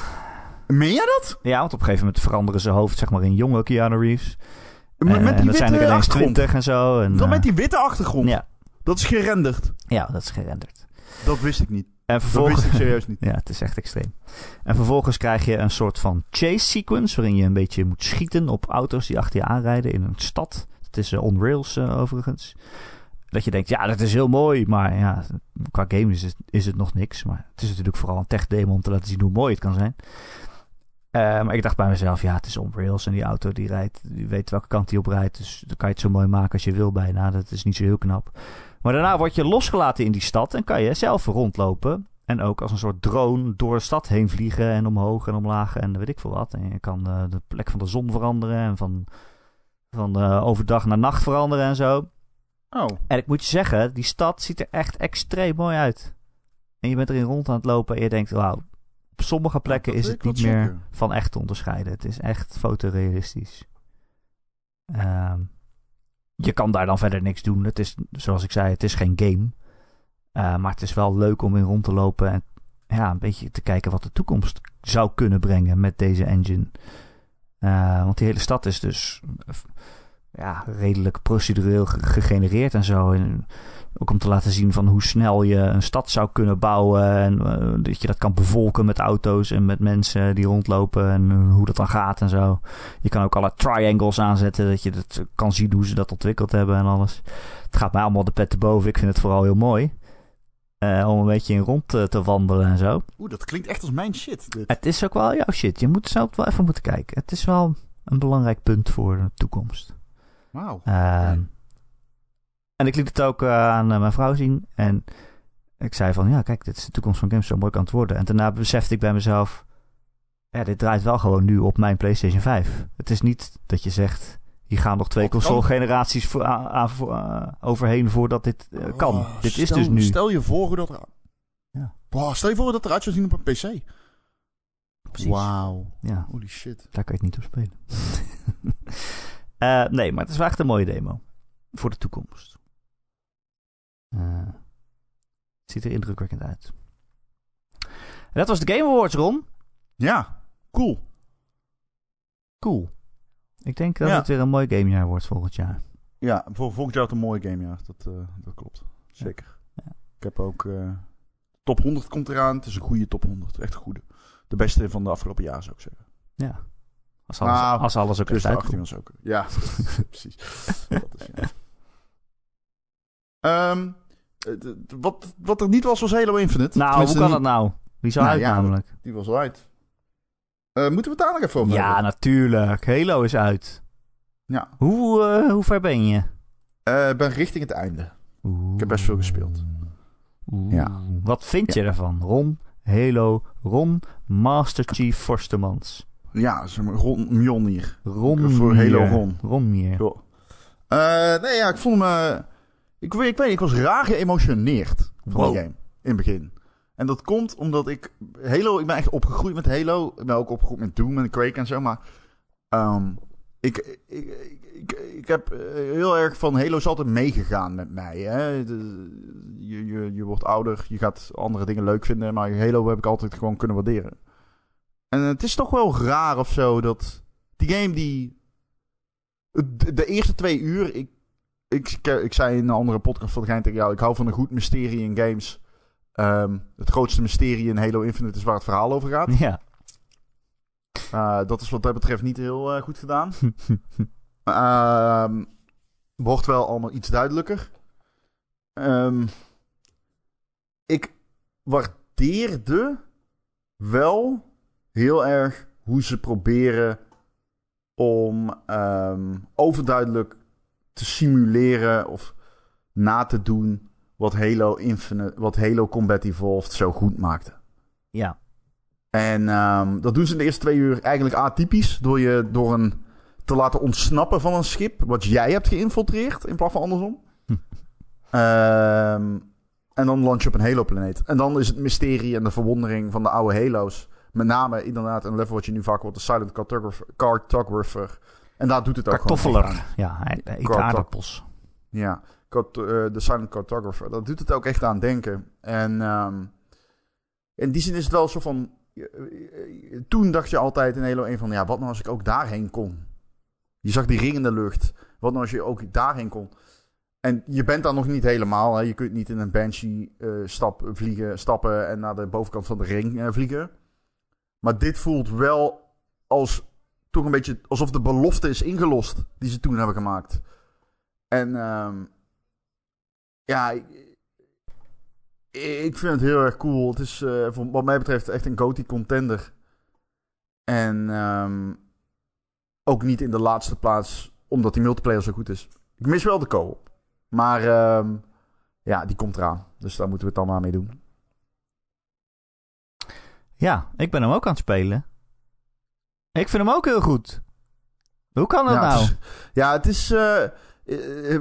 Meen jij dat? ja, want op een gegeven moment veranderen ze hoofd zeg maar in jonge Keanu Reeves. Met, Eh, met en die dat zijn er witte ineens. 20 en zo. En, Dan eh, met die witte achtergrond. ja, Dat is gerenderd. ja, dat is gerenderd. Dat wist ik niet. En Dat vervolgens... wist ik serieus niet. [LAUGHS] Ja, het is echt extreem. En vervolgens krijg je een soort van chase sequence... waarin je een beetje moet schieten op auto's die achter je aanrijden in een stad. Is eh, on rails eh, overigens. Dat je denkt, ja, dat is heel mooi. Maar ja, qua game is het, is het nog niks. Maar het is natuurlijk vooral een tech demo om te laten zien hoe mooi het kan zijn. Eh, maar ik dacht bij mezelf, ja, het is on rails. En die auto die rijdt, die weet welke kant die op rijdt. Dus dan kan je het zo mooi maken als je wil bijna. Dat is niet zo heel knap. Maar daarna word je losgelaten in die stad en kan je zelf rondlopen. En ook als een soort drone door de stad heen vliegen en omhoog en omlaag en weet ik veel wat. En je kan de plek van de zon veranderen en van, van eh, overdag naar nacht veranderen en zo. Oh. En ik moet je zeggen, die stad ziet er echt extreem mooi uit. En je bent erin rond aan het lopen en je denkt, wauw, op sommige plekken is het niet meer van echt te onderscheiden. Het is echt fotorealistisch. Ehm, je kan daar dan verder niks doen. Het is, zoals ik zei, het is geen game. Eh, maar het is wel leuk om in rond te lopen en ja, een beetje te kijken wat de toekomst zou kunnen brengen met deze engine. Eh, want die hele stad is dus ja, redelijk procedureel ge- gegenereerd en zo. En ook om te laten zien van hoe snel je een stad zou kunnen bouwen. En eh, dat je dat kan bevolken met auto's en met mensen die rondlopen. En eh, hoe dat dan gaat en zo. Je kan ook alle triangles aanzetten. Dat je dat kan zien hoe ze dat ontwikkeld hebben en alles. Het gaat mij allemaal de pet te boven. Ik vind het vooral heel mooi. Eh, om een beetje in rond te, te wandelen en zo. Oeh, dat klinkt echt als mijn shit. Dit. Het is ook wel jouw shit. Je moet zelf wel even moeten kijken. Het is wel een belangrijk punt voor de toekomst. Wauw. Ehm, En ik liet het ook eh, aan eh, mijn vrouw zien. En ik zei van, ja, kijk, dit is de toekomst van games. Zo mooi kan het worden. En daarna besefte ik bij mezelf... Ja, dit draait wel gewoon nu op mijn PlayStation 5. Het is niet dat je zegt... Hier gaan nog twee kan? console-generaties overheen voordat dit eh, kan. Oh, dit is stel- dus nu. Stel je voor hoe dat er... Ja. Wow, stel je voor hoe dat eruit zou zien op een PC. Precies. Wauw. Ja, Holy shit. daar kan je het niet op spelen. [LAUGHS] Eh, nee, maar het is wel echt een mooie demo. Voor de toekomst. Eh, het ziet er indrukwekkend uit. En dat was de Game Awards, Ron. Ja, cool. Cool. Ik denk dat Ja. het weer een mooi gamejaar wordt volgend jaar. Ja, voor volgend jaar wordt een mooie game, ja. Dat, eh, dat klopt. Zeker. Ja. Ik heb ook... eh, top 100 komt eraan. Het is een goede top 100. Echt een goede. De beste van de afgelopen jaar, zou ik zeggen. Ja. Als alles, Nou, als alles ook Plus echt de 18 uitkomt. was ook. Ja, [LAUGHS] [LAUGHS] precies. dat is, ja. D- wat, wat er niet was, was Halo Infinite. Nou, hoe kan dat nou? Die zou Nou, uit ja, namelijk. Die was al uit. Eh, moeten we het daar nog even over Ja, hebben? natuurlijk. Halo is uit. Ja. Hoe, eh, hoe ver ben je? Eh, Ik ben richting het einde. Ik heb best veel gespeeld. Oeh. Ja. Wat vind je ervan? Ron, Halo, Ron, Master Chief Forstemans. Ja, Ron Mjolnir. Ron Voor. Halo Ron. Ron Mier. Nee, ja, ik hem... eh, ik, weet, ik weet ik was raar geëmotioneerd van Wow. die game. In het begin. En dat komt omdat ik... Halo, ik ben echt opgegroeid met Halo. Ik ben ook opgegroeid met Doom en Quake en zo, maar... ehm, ik, ik, ik, ik, heb eh, heel erg van Halo is altijd meegegaan met mij. Hè? De- je, je, je wordt ouder, je gaat andere dingen leuk vinden, maar Halo heb ik altijd gewoon kunnen waarderen. En het is toch wel raar of zo dat die game die de, de eerste twee uur, ik, ik, ik zei in een andere podcast van Gein tegen jou, ik hou van een goed mysterie in games. Ehm, het grootste mysterie in Halo Infinite is waar het verhaal over gaat. Ja. Eh, dat is wat dat betreft niet heel eh, goed gedaan. [LAUGHS] Ehm, wordt wel allemaal iets duidelijker. Ehm, ik waardeerde wel heel erg hoe ze proberen om overduidelijk te simuleren of na te doen wat Halo Infinite, wat Halo Combat Evolved zo goed maakte. ja. En ehm, dat doen ze in de eerste twee uur eigenlijk atypisch. Door je door een te laten ontsnappen van een schip. Wat jij hebt geïnfiltreerd in plaats van andersom. Hm. [LAUGHS] Ehm, en dan launch je op een Halo-planeet. En dan is het mysterie en de verwondering van de oude Halo's. Met name inderdaad een level wat je nu vaak wordt. De Silent Cartographer. cartographer. En daar doet het ook gewoon. Kartoffeler. Ja, hij, hij eet aardappels. Ja, eh, de Silent Cartographer. Dat doet het ook echt aan denken. En ehm, in die zin is het wel zo van... eh, eh, Toen dacht je altijd in Halo 1 van... Ja, wat nou als ik ook daarheen kon? Je zag die ring in de lucht. Wat nou als je ook daarheen kon? En je bent daar nog niet helemaal. Hè? Je kunt niet in een Banshee stap, vliegen, stappen... en naar de bovenkant van de ring vliegen. Maar dit voelt wel als... Toch een beetje alsof de belofte is ingelost... die ze toen hebben gemaakt. En ehm, ja, ik, ik vind het heel erg cool. Het is eh, wat mij betreft echt een GOTY contender. En ehm, ook niet in de laatste plaats omdat die multiplayer zo goed is. Ik mis wel de co-op. Maar ehm, ja, die komt eraan. Dus daar moeten we het dan maar mee doen. Ja, ik ben hem ook aan het spelen. Ik vind hem ook heel goed. Hoe kan dat ja, nou? Het is, ja, het is... eh,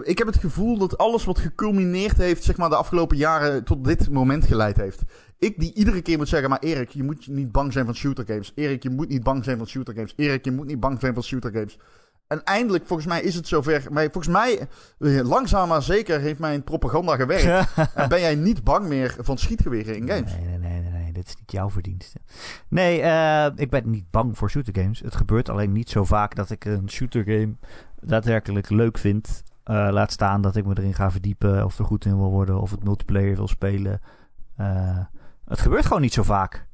ik heb het gevoel dat alles wat geculmineerd heeft, zeg maar, de afgelopen jaren tot dit moment geleid heeft. Ik die iedere keer moet zeggen, maar Erik, je moet niet bang zijn van shooter games. Erik, je moet niet bang zijn van shooter games. Erik, je moet niet bang zijn van shooter games. En eindelijk, volgens mij is het zover. Maar volgens mij, eh, langzaam maar zeker, heeft mijn propaganda gewerkt. [LAUGHS] en ben jij niet bang meer van schietgeweren in games? Nee, nee, nee, nee, nee. dit is niet jouw verdienste. Nee, uh, ik ben niet bang voor shooter games. Het gebeurt alleen niet zo vaak dat ik een shooter game daadwerkelijk leuk vind. Uh, laat staan dat ik me erin ga verdiepen of er goed in wil worden of het multiplayer wil spelen. Uh, het gebeurt gewoon niet zo vaak.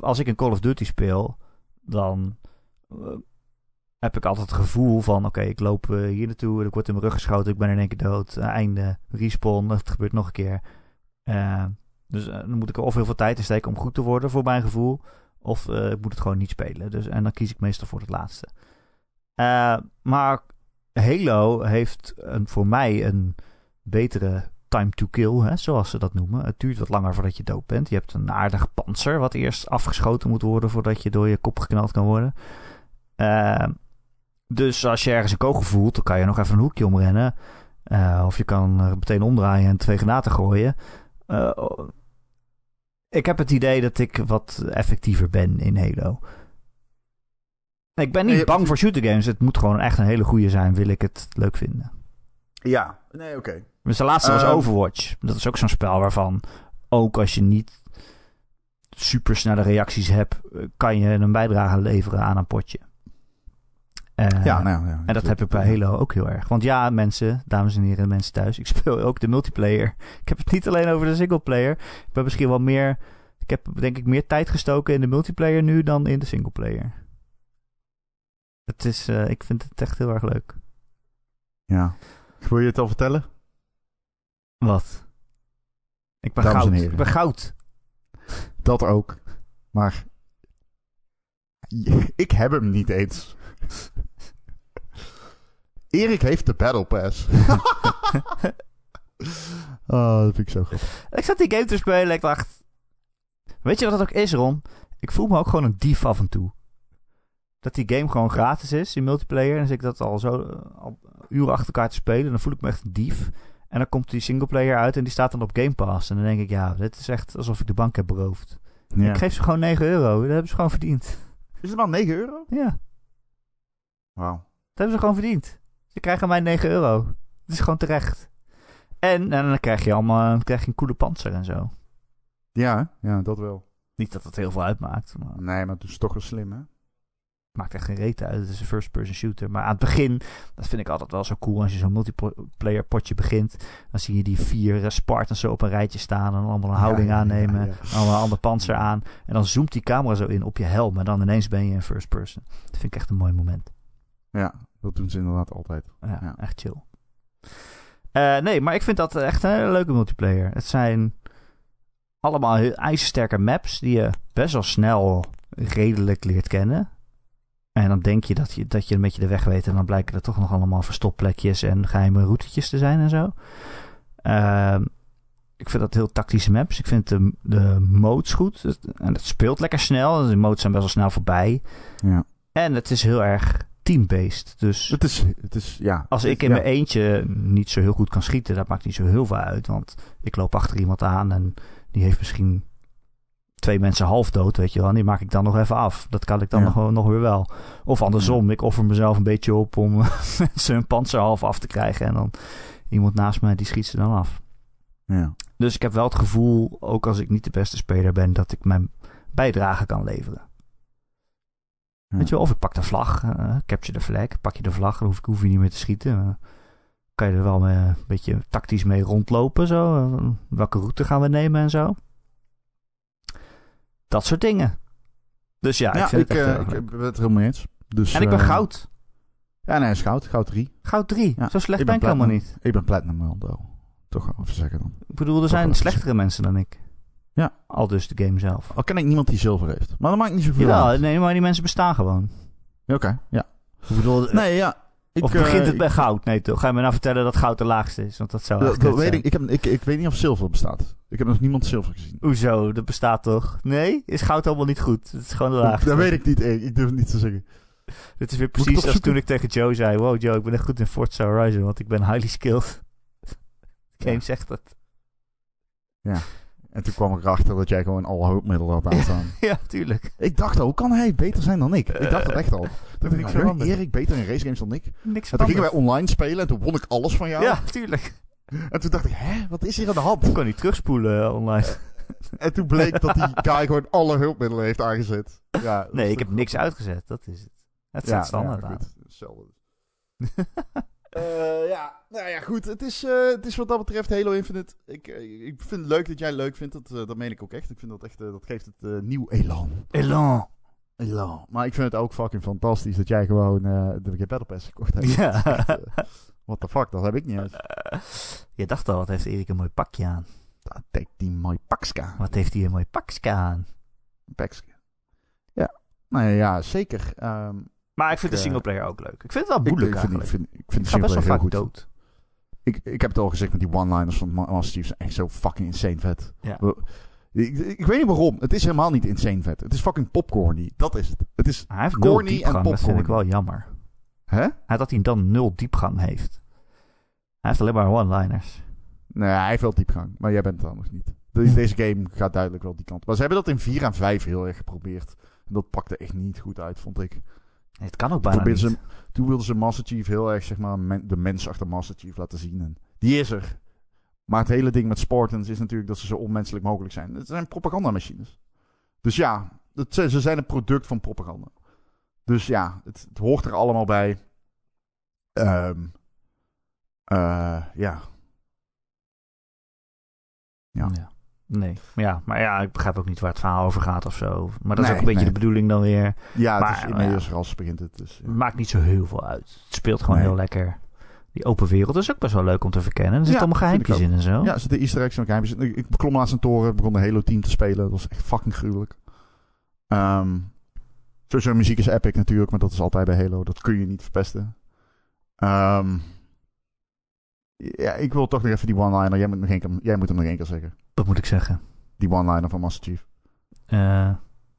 Als ik een Call of Duty speel, dan heb ik altijd het gevoel van: oké, ik loop hier naartoe, ik word in mijn rug geschoten, ik ben in één keer dood. einde, respawn, [LAUGHS] het gebeurt nog een keer. dus dan moet ik er of heel veel tijd in steken om goed te worden, voor mijn gevoel. Of ik moet het gewoon niet spelen. Dus, en dan kies ik meestal voor het laatste. Maar Halo heeft een, voor mij een betere time to kill, hè, zoals ze dat noemen. Het duurt wat langer voordat je dood bent. Je hebt een aardig panzer wat eerst afgeschoten moet worden voordat je door je kop geknald kan worden. Uh, dus als je ergens een kogel voelt, dan kan je nog even een hoekje omrennen. Uh, of je kan meteen omdraaien en twee granaten gooien. Ik heb het idee dat ik wat effectiever ben in Halo. Ik ben niet bang voor shooter games. Het moet gewoon echt een hele goede zijn, wil ik het leuk vinden. Ja, nee, oké. Okay. Dus de laatste was ehm, Overwatch. Dat is ook zo'n spel waarvan, ook als je niet super snelle reacties hebt, kan je een bijdrage leveren aan een potje. Uh, ja, nou, ja, en dat heb ik bij Halo ook heel erg. Want ja, mensen, dames en heren, mensen thuis, ik speel ook de multiplayer. Ik heb het niet alleen over de singleplayer. Ik ben misschien wel meer. Ik heb denk ik meer tijd gestoken in de multiplayer nu dan in de singleplayer. Het is, uh, ik vind het echt heel erg leuk. Ja. Wil je het al vertellen? Wat? Ik ben Dames goud. Ik ben goud. Dat ook. Maar [LAUGHS] ik heb hem niet eens. Erik heeft de Battle Pass. [LAUGHS] oh, dat vind ik zo goed. Ik zat die game te spelen en ik dacht... Weet je wat dat ook is, Ron? Ik voel me ook gewoon een dief af en toe dat die game gewoon gratis is in multiplayer. En zit ik dat al zo uh, al uren achter elkaar te spelen. Dan voel ik me echt een dief. En dan komt die singleplayer uit en die staat dan op Game Pass. En dan denk ik, ja, dit is echt alsof ik de bank heb beroofd. Ja. Ik geef ze gewoon 9 euro. Dat hebben ze gewoon verdiend. Is het maar 9 euro? Ja. Wauw. Dat hebben ze gewoon verdiend. Ze krijgen mij 9 euro. Het is gewoon terecht. En, en dan krijg je allemaal dan krijg je een coole panzer en zo. Ja, ja, dat wel. Niet dat het heel veel uitmaakt. Maar... Nee, maar het is toch wel slim, hè? Maakt echt geen reet uit. Het is een first-person shooter. Maar aan het begin, dat vind ik altijd wel zo cool. Als je zo'n multiplayer potje begint, dan zie je die vier eh, Spartans zo op een rijtje staan. En allemaal een houding aannemen. Ja, allemaal een ander panzer aan. En dan zoomt die camera zo in op je helm. En dan ineens ben je in first person. Dat vind ik echt een mooi moment. Ja, dat doen ze inderdaad altijd. Ja, echt chill. Uh, nee, maar ik vind dat echt een hele leuke multiplayer. Het zijn allemaal ijzersterke maps die je best wel snel redelijk leert kennen. En dan denk je dat je, dat je een beetje de weg weet. En dan blijken er toch nog allemaal verstopplekjes en geheime routetjes te zijn en zo. Uh, ik vind dat heel tactische maps. Ik vind de, de modes goed. En het speelt lekker snel. De modes zijn best wel snel voorbij. Ja. En het is heel erg team-based. Dus het is, het is, ja, als ik in mijn eentje niet zo heel goed kan schieten, dat maakt niet zo heel veel uit. Want ik loop achter iemand aan en die heeft misschien twee mensen half dood, weet je wel. En die maak ik dan nog even af. Dat kan ik dan nog, nog weer wel. Of andersom, ik offer mezelf een beetje op om [LAUGHS] mensen hun panzer half af te krijgen. En dan iemand naast mij, die schiet ze dan af. Ja. Dus ik heb wel het gevoel, ook als ik niet de beste speler ben, dat ik mijn bijdrage kan leveren. Weet je wel, of ik pak de vlag, uh, capture de flag, pak je de vlag, dan hoef, ik, hoef je niet meer te schieten. Uh, kan je er wel een beetje tactisch mee rondlopen, zo. Uh, welke route gaan we nemen en zo. Dat soort dingen. Dus ja, ik vind ik, het echt, uh, ik ben het helemaal eens. Dus, en ik ben uh, goud. Ja, nee, is goud. Goud 3. Goud 3. Ja. Zo slecht ik ben, ik helemaal niet. Ik ben platinum wel, Toch even zeggen dan. Ik bedoel, er zijn slechtere mensen dan ik. Ja. Al dus de game zelf. Al ken ik niemand die zilver heeft. Maar dat maakt niet zoveel ja, uit. Nee, maar die mensen bestaan gewoon. Oké, okay, ja. Ik bedoel... Nee, ja. Ik, of begint het bij goud? Nee, toch? Ga je me nou vertellen dat goud de laagste is? Want dat zou dat, dat weet ik, ik, heb, ik, ik weet niet of zilver bestaat. Ik heb nog niemand zilver gezien. Hoezo? Dat bestaat toch? Nee? Is goud allemaal niet goed? Het is gewoon de laagste. Dat weet ik niet. Ik durf het niet te zeggen. Dit is weer ik precies als toen ik tegen Joe zei... Wow Joe, ik ben echt goed in Forza Horizon, want ik ben highly skilled. [LAUGHS] Game Ja. zegt dat. En toen kwam ik erachter dat jij gewoon alle hulpmiddelen had aanstaan. [LAUGHS] Ja, tuurlijk. ik dacht al, hoe kan hij beter zijn dan ik? Ik dacht het echt al. [LAUGHS] Toen dacht ik, nou. Erik beter in racegames dan ik. Niks En toen gingen wij online spelen en toen won ik alles van jou. Ja, tuurlijk. [LAUGHS] En toen dacht ik, hè, wat is hier aan de hand? Ik kon niet terugspoelen eh, online. En toen bleek dat die guy gewoon alle hulpmiddelen heeft aangezet. Ja, dat Nee, ik heb niks uitgezet. Dat is het. Het Ja, staat standaard ja, aan. Hetzelfde. Eh, ja, nou ja, goed. Het is, eh, het is wat dat betreft Halo Infinite. Ik, eh, ik vind het leuk dat jij het leuk vindt. Dat, dat meen ik ook echt. Ik vind dat echt, dat geeft het nieuw elan. Elan. Elan. Maar ik vind het ook fucking fantastisch dat jij gewoon de Battle Pass gekocht hebt. [LAUGHS] Ja. What the fuck, dat heb ik niet uit. Je dacht al, wat heeft Erik een mooi pakje aan. Dat denkt die mooi pakska. Wat heeft hij een mooi pakje aan. Pakska. Ja. Nou ja, zeker. Ehm, Maar ik vind de eh, singleplayer ook leuk. Ik vind het wel moeilijk ik vind, ik vind, ik vind Ik de ga best wel singleplayer vaak goed. dood. Ik, ik heb het al gezegd met die one-liners van Ma- Master Chief. zijn echt zo fucking insane vet. Ja. Ik, ik weet niet waarom. Het is helemaal niet insane vet. Het is fucking popcorny. Dat is het. Het is... Hij heeft nul Corny en diepgang, dat vind ik popcorn. wel jammer. Hè? Hij dat hij dan nul diepgang heeft. Hij heeft alleen maar one-liners. Nee, hij heeft wel diepgang. Maar jij bent het dan nog niet. Deze, [LAUGHS] deze game gaat duidelijk wel die kant. Maar ze hebben dat in 4 en 5 heel erg geprobeerd. En dat pakte echt niet goed uit, vond ik. Het kan ook bijna niet. ze, toen wilden ze Master Chief heel erg, zeg maar, men- de mens achter Master Chief laten zien. En die is er. Maar het hele ding met Spartans is natuurlijk dat ze zo onmenselijk mogelijk zijn. Het zijn propagandamachines. Dus ja, het, ze zijn een product van propaganda. Dus ja, het, het hoort er allemaal bij. Ehm eh, ja. Ja. Nee. Maar ja, maar ja, ik begrijp ook niet waar het verhaal over gaat of zo. Maar dat is ook een beetje nee. de bedoeling dan weer. Ja, het is inmiddels ras begint het. Dus, ja. Maakt niet zo heel veel uit. Het speelt gewoon Nee. heel lekker. Die open wereld is ook best wel leuk om te verkennen. Er zitten Ja, allemaal geheimpjes in en zo. Ja, er zitten easter eggs en geheimjes. Ik, ik beklom laatst een toren, begon de Halo team te spelen. Dat was echt fucking gruwelijk. Ehm sowieso, muziek is epic natuurlijk, maar dat is altijd bij Halo. Dat kun je niet verpesten. Ehm, ja, ik wil toch nog even die one-liner. Jij, moet nog één keer- jij moet hem nog één keer zeggen. Wat moet ik zeggen? Die one-liner van Master Chief.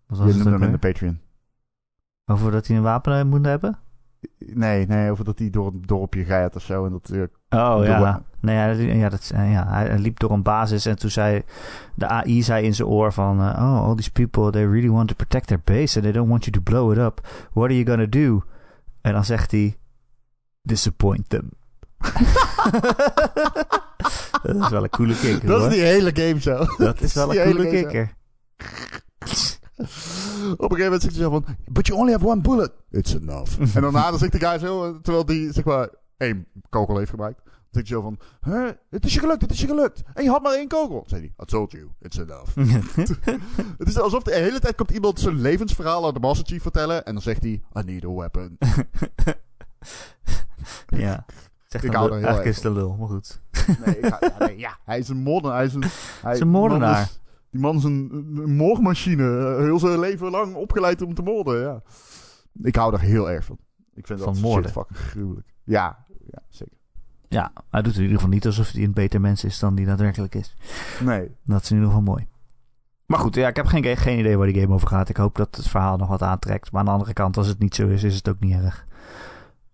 Wat was Je noemde hem in de? Patreon. Over dat hij een wapen eh, moet hebben? Nee, nee, over dat hij door het dorpje gaat of zo. En dat, eh, Oh ja. Nee, ja, dat, ja, dat, ja, hij liep door een basis en toen zei de AI zei in zijn oor van... oh, all these people, they really want to protect their base and they don't want you to blow it up. What are you gonna do? En dan zegt hij... Disappoint them. [LAUGHS] dat is wel een coole kikker, dat hoor. is die hele game zo. Dat is wel een coole kikker. Op een gegeven moment zegt hij zo van... But you only have one bullet. It's enough. [LAUGHS] en daarna dan zegt de guy zo... Terwijl die zeg maar één kogel heeft gebruikt. Dan zegt hij zo van... Huh? Het is je gelukt, het is je gelukt. En je had maar één kogel. Dan zei hij... I told you, it's enough. [LAUGHS] het is alsof de hele tijd komt iemand zijn levensverhaal aan de Master Chief vertellen. En dan zegt hij... I need a weapon. ja. Zeg Ik hou de- er eigenlijk is het een lul, maar goed. Nee, ik ga- ja, nee, ja, hij is een moordenaar. Hij is een, hij, is een moordenaar. die man is- Die man is een, een moordmachine. eh, Heel zijn leven lang opgeleid om te moorden, ja. Ik hou er heel erg van. Ik vind Van dat moorden? shit fucking gruwelijk. Ja, ja, zeker. Ja, hij doet in ieder geval niet alsof hij een beter mens is dan die daadwerkelijk is. Nee. Dat is in ieder geval mooi. Maar goed, ja, ik heb geen, geen idee waar die game over gaat. Ik hoop dat het verhaal nog wat aantrekt. Maar aan de andere kant, als het niet zo is, is het ook niet erg.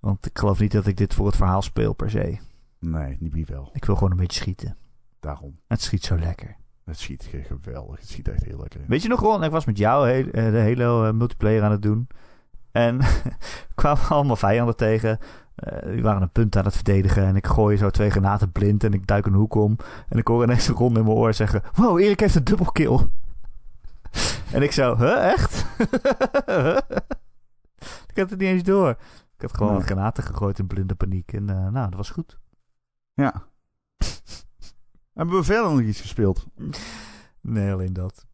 Want ik geloof niet dat ik dit voor het verhaal speel per se. Nee, niet wie wel. Ik wil gewoon een beetje schieten. Daarom. Het schiet zo lekker. Het schiet ge- geweldig. Het schiet echt heel lekker. Weet je nog, Ron? Ik was met jou eh, de Halo eh, multiplayer aan het doen. En [LAUGHS] kwamen allemaal vijanden tegen. Eh, die waren een punt aan het verdedigen. En ik gooi zo twee granaten blind. En ik duik een hoek om. En ik hoor ineens een Ron in mijn oor zeggen... Wow, Erik heeft een dubbelkill. [LAUGHS] en ik zo... Huh, echt? [LAUGHS] ik had het niet eens door. Ik had gewoon Nee. granaten gegooid in blinde paniek. En eh, nou, dat was goed. Ja. [LAUGHS] Hebben we verder nog iets gespeeld? Nee, alleen dat.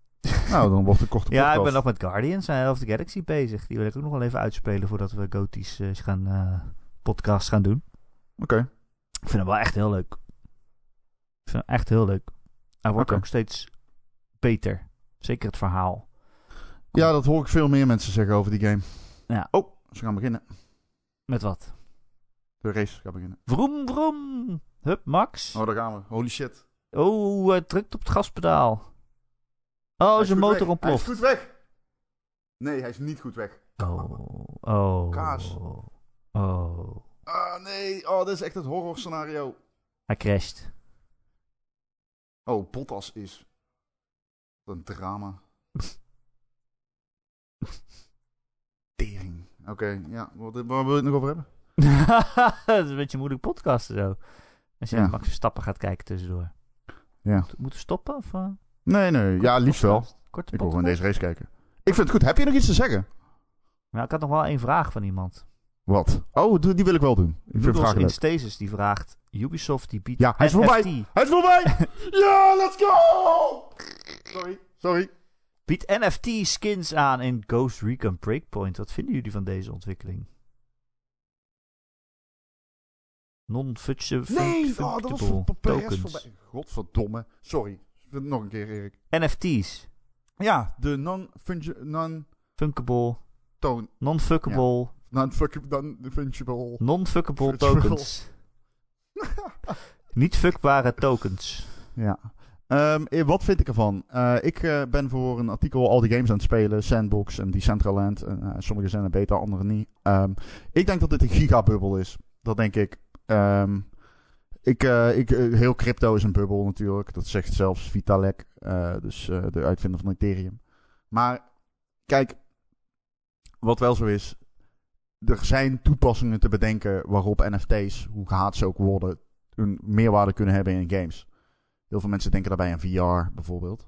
nou, dan wordt het een korte [LAUGHS] Ja, podcast. ik ben nog met Guardians eh, of the Galaxy bezig. Die wil ik ook nog wel even uitspelen voordat we Goties eh, gaan podcasts gaan doen. Oké. Ik vind hem wel echt heel leuk. Ik vind hem echt heel leuk. Hij wordt ook steeds beter. Zeker het verhaal. Ja, dat hoor ik veel meer mensen zeggen over die game. Ja. Oh, ze gaan beginnen. Met wat? De race gaat beginnen. Vroom, vroom. Hup, Max. Oh, daar gaan we. Holy shit. Oh, hij drukt op het gaspedaal. Oh, Hij zijn motor weg. Hij is ontploft. goed weg. Nee, hij is niet goed weg. Oh. Oh. Kaas. Oh. Ah, nee. Oh, dit is echt het horror scenario. Hij crasht. Oh, Bottas is... Wat een drama. [LAUGHS] Tering. Oké, ja. Wat, waar wil je het nog over hebben? [LAUGHS] dat is een beetje moeilijk podcasten zo. Als je Ja. Max Verstappen gaat kijken tussendoor. Ja. Moeten we stoppen? Of, eh, Nee, nee. Ja, liefst wel. Korte Ik wil gewoon deze race kijken. Ik vind het goed. Heb je nog iets te zeggen? Nou, ik had nog wel één vraag van iemand. Wat? Oh, die wil ik wel doen. Ik vind Noodles vragen in. Stasis die vraagt... Ubisoft die biedt Ja, hij is voorbij. Hij is voorbij! [LAUGHS] ja, let's go! Sorry, sorry. Biedt NFT skins aan in Ghost Recon Breakpoint. Wat vinden jullie van deze ontwikkeling? Non-fungible Nee, oh, dat was voor Perez tokens. voorbij. Godverdomme. Sorry. Nog een keer, Erik. NFT's. Ja, de non-fungible... Non Funkable. toon Non-fuckable. non-fungible... Non-fuckable tokens. [LAUGHS] Niet fuckbare tokens. Ja. Ehm, eh, wat vind ik ervan? Eh, ik eh, ben voor een artikel al die games aan het spelen. Sandbox en Decentraland. En, eh, sommige zijn er beter, andere niet. Ehm, ik denk dat dit een gigabubbel is. Dat denk ik. Ehm, ik, ik heel crypto is een bubbel natuurlijk. Dat zegt zelfs Vitalik. dus de uitvinder van Ethereum. Maar kijk, wat wel zo is. Er zijn toepassingen te bedenken waarop NFT's, hoe gehaat ze ook worden, een meerwaarde kunnen hebben in games. Heel veel mensen denken daarbij aan VR bijvoorbeeld.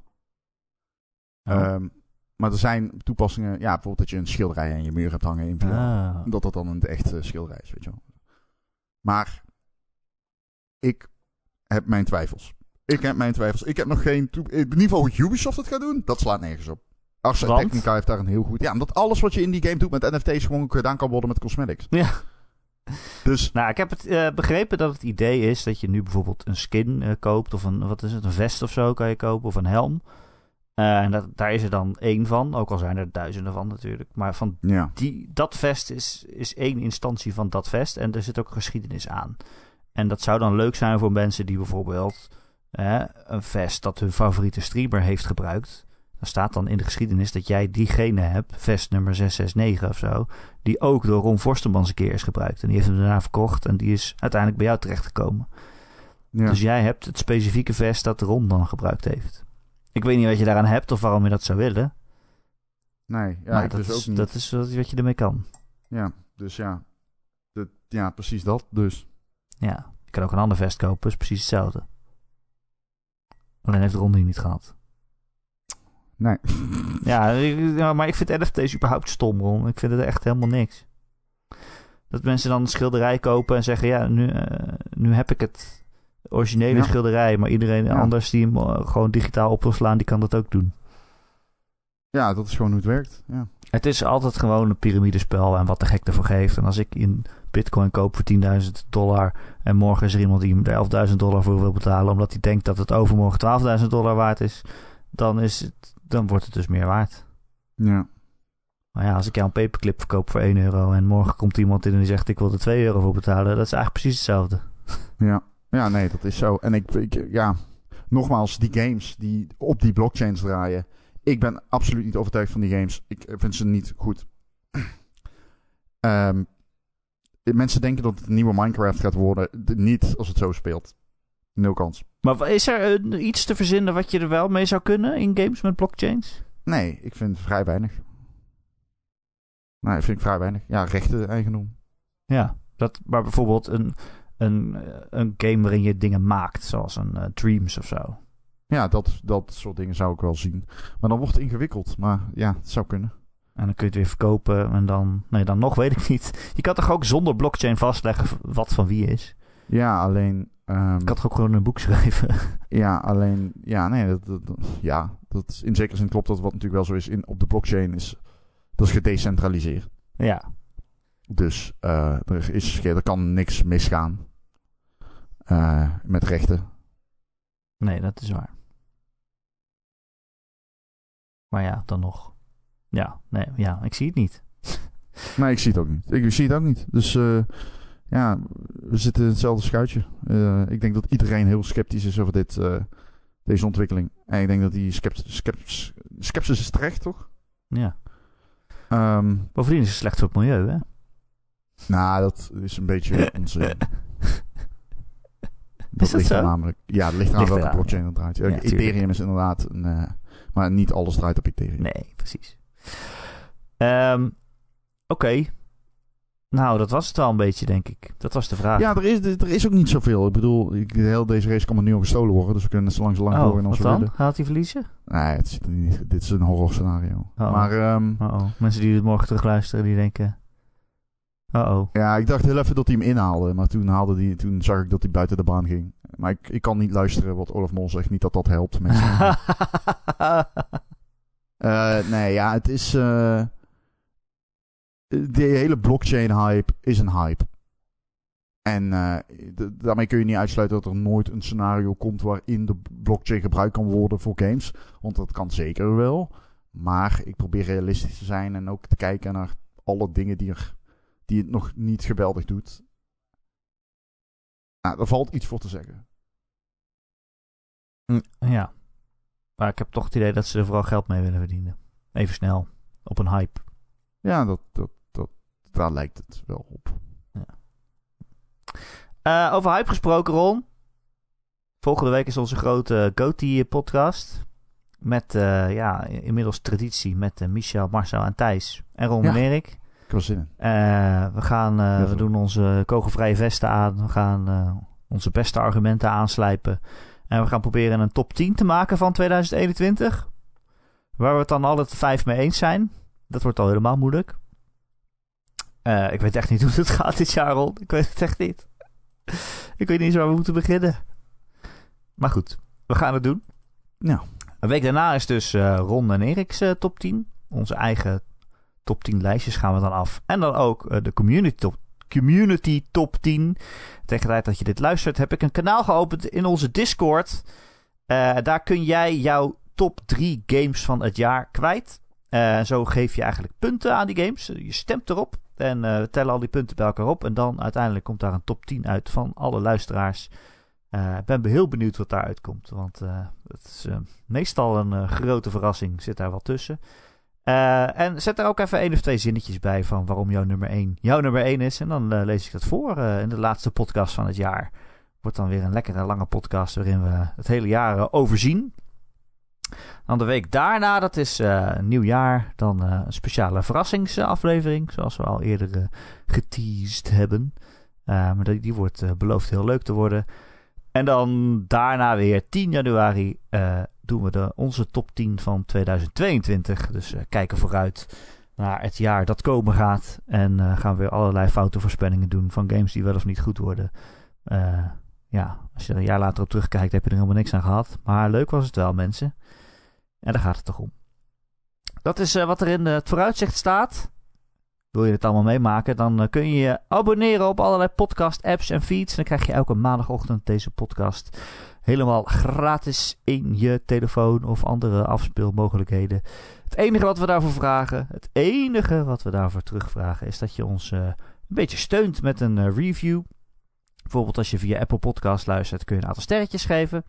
Oh. Ehm, maar er zijn toepassingen, ja, bijvoorbeeld dat je een schilderij aan je muur hebt hangen in VR. Ah. Dat dat dan een echte schilderij is, weet je wel. Maar ik heb mijn twijfels. Ik heb mijn twijfels. Ik heb nog geen... In ieder geval hoe Ubisoft het gaat doen, dat slaat nergens op. Arsa? Technica heeft daar een heel goed... Ja, omdat alles wat je in die game doet met NFT's gewoon gedaan kan worden met cosmetics. Ja. Dus Nou, ik heb het eh, begrepen dat het idee is dat je nu bijvoorbeeld een skin eh, koopt. Of een, wat is het, een vest of zo kan je kopen. Of een helm. Eh, en dat, daar is er dan één van. Ook al zijn er duizenden van natuurlijk. Maar van ja, die, dat vest is, is één instantie van dat vest. En er zit ook geschiedenis aan. En dat zou dan leuk zijn voor mensen die bijvoorbeeld een vest dat hun favoriete streamer heeft gebruikt. Dan staat dan in de geschiedenis dat jij diegene hebt, vest nummer 669 of zo, die ook door Ron Forstenmans een keer is gebruikt. En die heeft hem daarna verkocht en die is uiteindelijk bij jou terechtgekomen. ja. Dus jij hebt het specifieke vest dat Ron dan gebruikt heeft. Ik weet niet wat je daaraan hebt of waarom je dat zou willen. nee, ja, ik dat, dus is, ook niet. dat is wat wat je ermee kan. Ja, dus ja. Dat, ja, precies dat. Dus Ja, je kan ook een ander vest kopen, is precies hetzelfde. Alleen heeft Ron die niet gehad. Nee. [LAUGHS] Ja, ik- maar ik vind NFT's überhaupt stom, Ron. Ik vind het echt helemaal niks. Dat mensen dan een schilderij kopen en zeggen... Ja, nu, eh, nu heb ik het originele Ja. schilderij... maar iedereen Ja. anders die hem eh, gewoon digitaal op wil slaan... die kan dat ook doen. ja, dat is gewoon hoe het werkt. Ja. Het is altijd gewoon een piramidespel en wat de gek ervoor geeft. En als ik in bitcoin koop voor 10.000 dollar... en morgen is er iemand die me er 11.000 dollar voor wil betalen... omdat hij denkt dat het overmorgen 12.000 dollar waard is... Dan, is het, dan wordt het dus meer waard. ja. Maar ja, als ik jou een paperclip verkoop voor 1 euro... en morgen komt iemand in en die zegt ik wil er 2 euro voor betalen... dat is eigenlijk precies hetzelfde. Ja, ja, nee, dat is zo. En ik, ik, ja, nogmaals, die games die op die blockchains draaien. Ik ben absoluut niet overtuigd van die games. Ik vind ze niet goed. [CLEARS THROAT] Ehm, mensen denken dat het een nieuwe Minecraft gaat worden. Niet als het zo speelt. Nul kans. Maar is er iets te verzinnen wat je er wel mee zou kunnen in games met blockchains? Nee, ik vind vrij weinig. Nee, vind ik vrij weinig. Ja, rechten eigendom. Ja, dat, maar bijvoorbeeld een, een, een game waarin je dingen maakt, zoals een eh, Dreams of zo. Ja, dat, dat soort dingen zou ik wel zien. Maar dan wordt het ingewikkeld. Maar ja, het zou kunnen. En dan kun je het weer verkopen en dan... Nee, dan nog weet ik niet. Je kan toch ook zonder blockchain vastleggen wat van wie is? Ja, alleen... ehm, kan toch ook gewoon een boek schrijven? [LAUGHS] Ja, alleen, ja, nee, dat, ja, dat is, in zekere zin klopt dat wat natuurlijk wel zo is in, op de blockchain is, dat is gedecentraliseerd. ja. Dus eh, er, is, er kan niks misgaan eh, met rechten. Nee, dat is waar. Maar ja, dan nog. Ja, nee, ja, ik zie het niet. [LAUGHS] Nee, ik zie het ook niet. Ik, zie het ook niet. Dus eh, ja, we zitten in hetzelfde schuitje. Eh, ik denk dat iedereen heel sceptisch is over dit, eh, deze ontwikkeling. En ik denk dat die scept, scept, sceptisch is terecht, toch? Ja. Ehm, Bovendien is het slecht voor het milieu, hè? nou, dat is een beetje [LAUGHS] onzin. dat ligt zo? er namelijk. Ja, het ligt Ligt welke blockchain het draait. Ja, Ja. Ethereum is inderdaad een... eh, maar niet alles draait op Ethereum. Nee, precies. Ehm, Oké. Nou, dat was het wel een beetje, denk ik. Dat was de vraag. Ja, er is, er is ook niet zoveel. Ik bedoel, ik- de hele deze race kan er nu al gestolen worden. Dus we kunnen net zo lang zo lang oh, als wat we dan? Gaat hij verliezen? Nee, het zit niet, dit is een horror scenario. Oh. Maar ehm, Uh-oh. Mensen die het morgen terugluisteren, die denken... Uh-oh. ja, ik dacht heel even dat hij hem inhaalde. Maar toen, haalde die, toen zag ik dat hij buiten de baan ging. Maar ik, ik kan niet luisteren wat Olaf Mol zegt. Niet dat dat helpt. Mensen. [LAUGHS] Eh, nee, ja, het is... de hele blockchain-hype is een hype. En eh, daarmee kun je niet uitsluiten dat er nooit een scenario komt waarin de blockchain gebruikt kan worden voor games. Want dat kan zeker wel. Maar ik probeer realistisch te zijn en ook te kijken naar alle dingen die, er, die het nog niet geweldig doet. Nou, daar valt iets voor te zeggen. ja. Maar ik heb toch het idee dat ze er vooral geld mee willen verdienen. Even snel. Op een hype. Ja, dat, dat, dat, daar lijkt het wel op. Eh, over hype gesproken, Ron. Volgende week is onze grote GOTY-podcast. Met, eh, ja, inmiddels traditie met eh, Michel, Marcel en Thijs. En Ron Ja. en Erik. Ik heb zin in. We gaan, we doen onze kogelvrije vesten aan. We gaan onze beste argumenten aanslijpen. En we gaan proberen een top 10 te maken van 2021. Waar we het dan alle vijf mee eens zijn. Dat wordt al helemaal moeilijk. Eh, ik weet echt niet [LAUGHS] hoe het gaat dit jaar, Ron. Ik weet het echt niet. ik weet niet eens waar we moeten beginnen. Maar goed, we gaan het doen. Ja. Een week daarna is dus eh, Ron en Erik's eh, top 10. Onze eigen top 10 lijstjes gaan we dan af. En dan ook de community top, community top 10. Tegen de tijd dat je dit luistert, heb ik een kanaal geopend in onze Discord. Daar kun jij jouw top 3 games van het jaar kwijt. Eh, zo geef je eigenlijk punten aan die games. Je stemt erop en eh, we tellen al die punten bij elkaar op. En dan uiteindelijk komt daar een top 10 uit van alle luisteraars. Eh, Ik ben heel benieuwd wat daaruit komt. Want het is meestal een grote verrassing. Zit daar wat tussen. En zet er ook even één of twee zinnetjes bij van waarom jouw nummer 1 jouw nummer 1 is. En dan lees ik dat voor in de laatste podcast van het jaar. Wordt dan weer een lekkere lange podcast waarin we het hele jaar overzien. Dan de week daarna, dat is eh, een nieuw jaar. Dan eh, een speciale verrassingsaflevering. Zoals we al eerder eh, geteased hebben. Maar die, die wordt beloofd heel leuk te worden. En dan daarna weer 10 januari doen we de, onze top 10 van 2022. Dus kijken vooruit naar het jaar dat komen gaat. En gaan we weer allerlei foute voorspellingen doen van games die wel of niet goed worden. Ja, als je er een jaar later op terugkijkt, heb je er helemaal niks aan gehad. Maar leuk was het wel, mensen. En daar gaat het toch om. Dat is eh, wat er in het vooruitzicht staat. Wil je dit allemaal meemaken, dan eh, kun je je abonneren op allerlei podcast-apps en feeds. Dan krijg je elke maandagochtend deze podcast helemaal gratis in je telefoon of andere afspeelmogelijkheden. Het enige wat we daarvoor vragen, het enige wat we daarvoor terugvragen, is dat je ons eh, een beetje steunt met een eh, review. Bijvoorbeeld als je via Apple Podcast luistert, kun je een aantal sterretjes geven.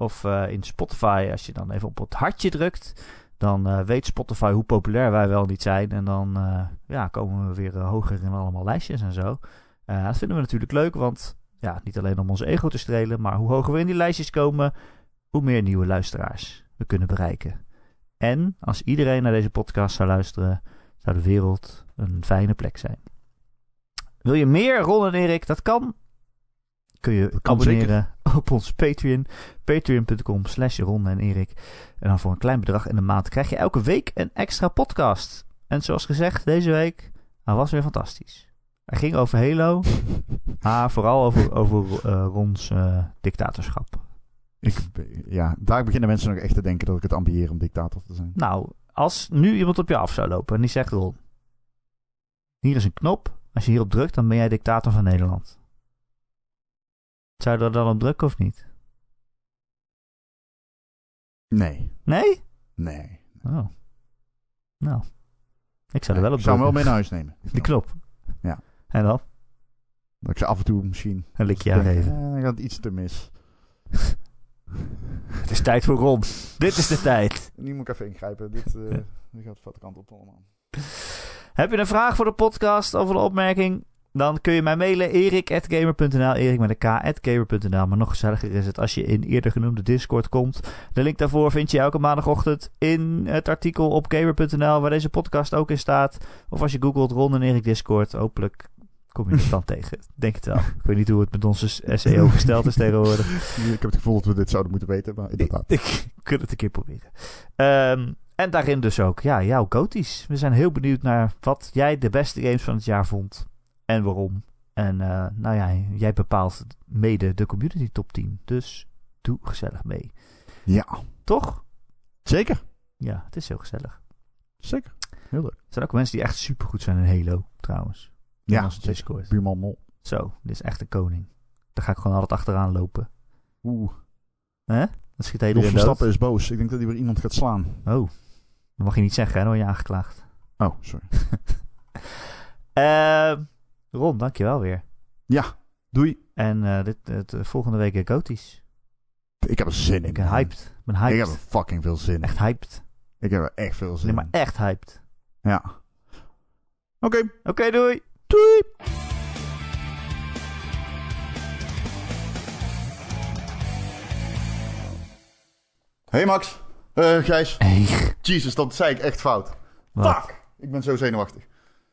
Of eh, in Spotify, als je dan even op het hartje drukt, dan eh, weet Spotify hoe populair wij wel niet zijn. En dan eh, ja, komen we weer hoger in allemaal lijstjes en zo. Dat vinden we natuurlijk leuk, want ja, niet alleen om onze ego te strelen, maar hoe hoger we in die lijstjes komen, hoe meer nieuwe luisteraars we kunnen bereiken. En als iedereen naar deze podcast zou luisteren, zou de wereld een fijne plek zijn. Wil je meer, Ron en Erik? Dat kan. Kun je abonneren [LAUGHS] op ons Patreon. Patreon.com slash Ron en Erik. En dan voor een klein bedrag in de maand krijg je elke week een extra podcast. En zoals gezegd, deze week hij was weer fantastisch. Hij ging over Halo, [LAUGHS] maar vooral over, over eh, Rons eh, dictatorschap. Ik, ja, daar beginnen mensen nog echt te denken dat ik het ambieer om dictator te zijn. Nou, als nu iemand op je af zou lopen en die zegt: Ron, hier is een knop. Als je hierop drukt, dan ben jij dictator van Nederland. Zou er dan op drukken of niet? Nee. Nee? Nee. Oh. Nou. Ik zou er wel op ik zou hem wel mee naar huis nemen. [LAUGHS] Die knop. Ja. En dan? Dat ik ze af en toe misschien... Een likje aangeven. eh, dan gaat iets te mis. [LAUGHS] Het is tijd voor Ron. Dit is de [LAUGHS] tijd. Nu moet ik even ingrijpen. Dit, eh dit gaat de foute kant op allemaal. Heb je een vraag voor de podcast of een opmerking? Dan kun je mij mailen erik.gamer.nl, erik met een k.gamer.nl. Maar nog gezelliger is het als je in eerder genoemde Discord komt. De link daarvoor vind je elke maandagochtend in het artikel op gamer.nl, waar deze podcast ook in staat. Of als je googelt Ron en Erik Discord, hopelijk kom je het dan [LAUGHS] tegen. Denk het wel. Ik weet niet hoe het met onze SEO gesteld is tegenwoordig. [LAUGHS] Ik heb het gevoel dat we dit zouden moeten weten, maar inderdaad. Ik kan het een keer proberen. Ehm, en daarin dus ook, ja, jouw goties. We zijn heel benieuwd naar wat jij de beste games van het jaar vond. En waarom. En eh, nou ja, jij bepaalt mede de community top 10. Dus doe gezellig mee. Ja, Toch? zeker. Ja, het is heel gezellig. Zeker. Heel leuk. Er zijn ook mensen die echt supergoed zijn in Halo, trouwens. Ja, Discord. buurman Mol. Zo, dit is echt een koning. Daar ga ik gewoon altijd achteraan lopen. Oeh, Hè? Dan schiet iedereen dood. Verstappen is boos. Ik denk dat hij weer iemand gaat slaan. Oh, dat mag je niet zeggen, hè? Dan word je aangeklaagd. Oh, sorry. [LAUGHS] Eh, Ron, dankjewel weer. Ja, doei. En eh, dit, het, eh, volgende week uh, Goties. Ik heb er zin in. Ik ben hyped. Ik ben hyped. Ik heb er fucking veel zin in. Echt hyped. Ik heb er echt veel zin Nee, maar in. echt hyped. Ja. Oké, Oké, doei. doei. Hey Max. Eh Gijs. Hey. Jesus, dat zei ik echt fout. Wat? Fuck. Ik ben zo zenuwachtig.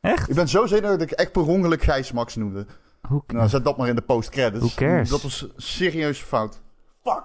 Echt? Ik ben zo zenuwachtig dat ik echt per ongeluk Gijs Max noemde. Hoe, Nou, zet dat maar in de post-credits. Dat was serieus fout. Fuck.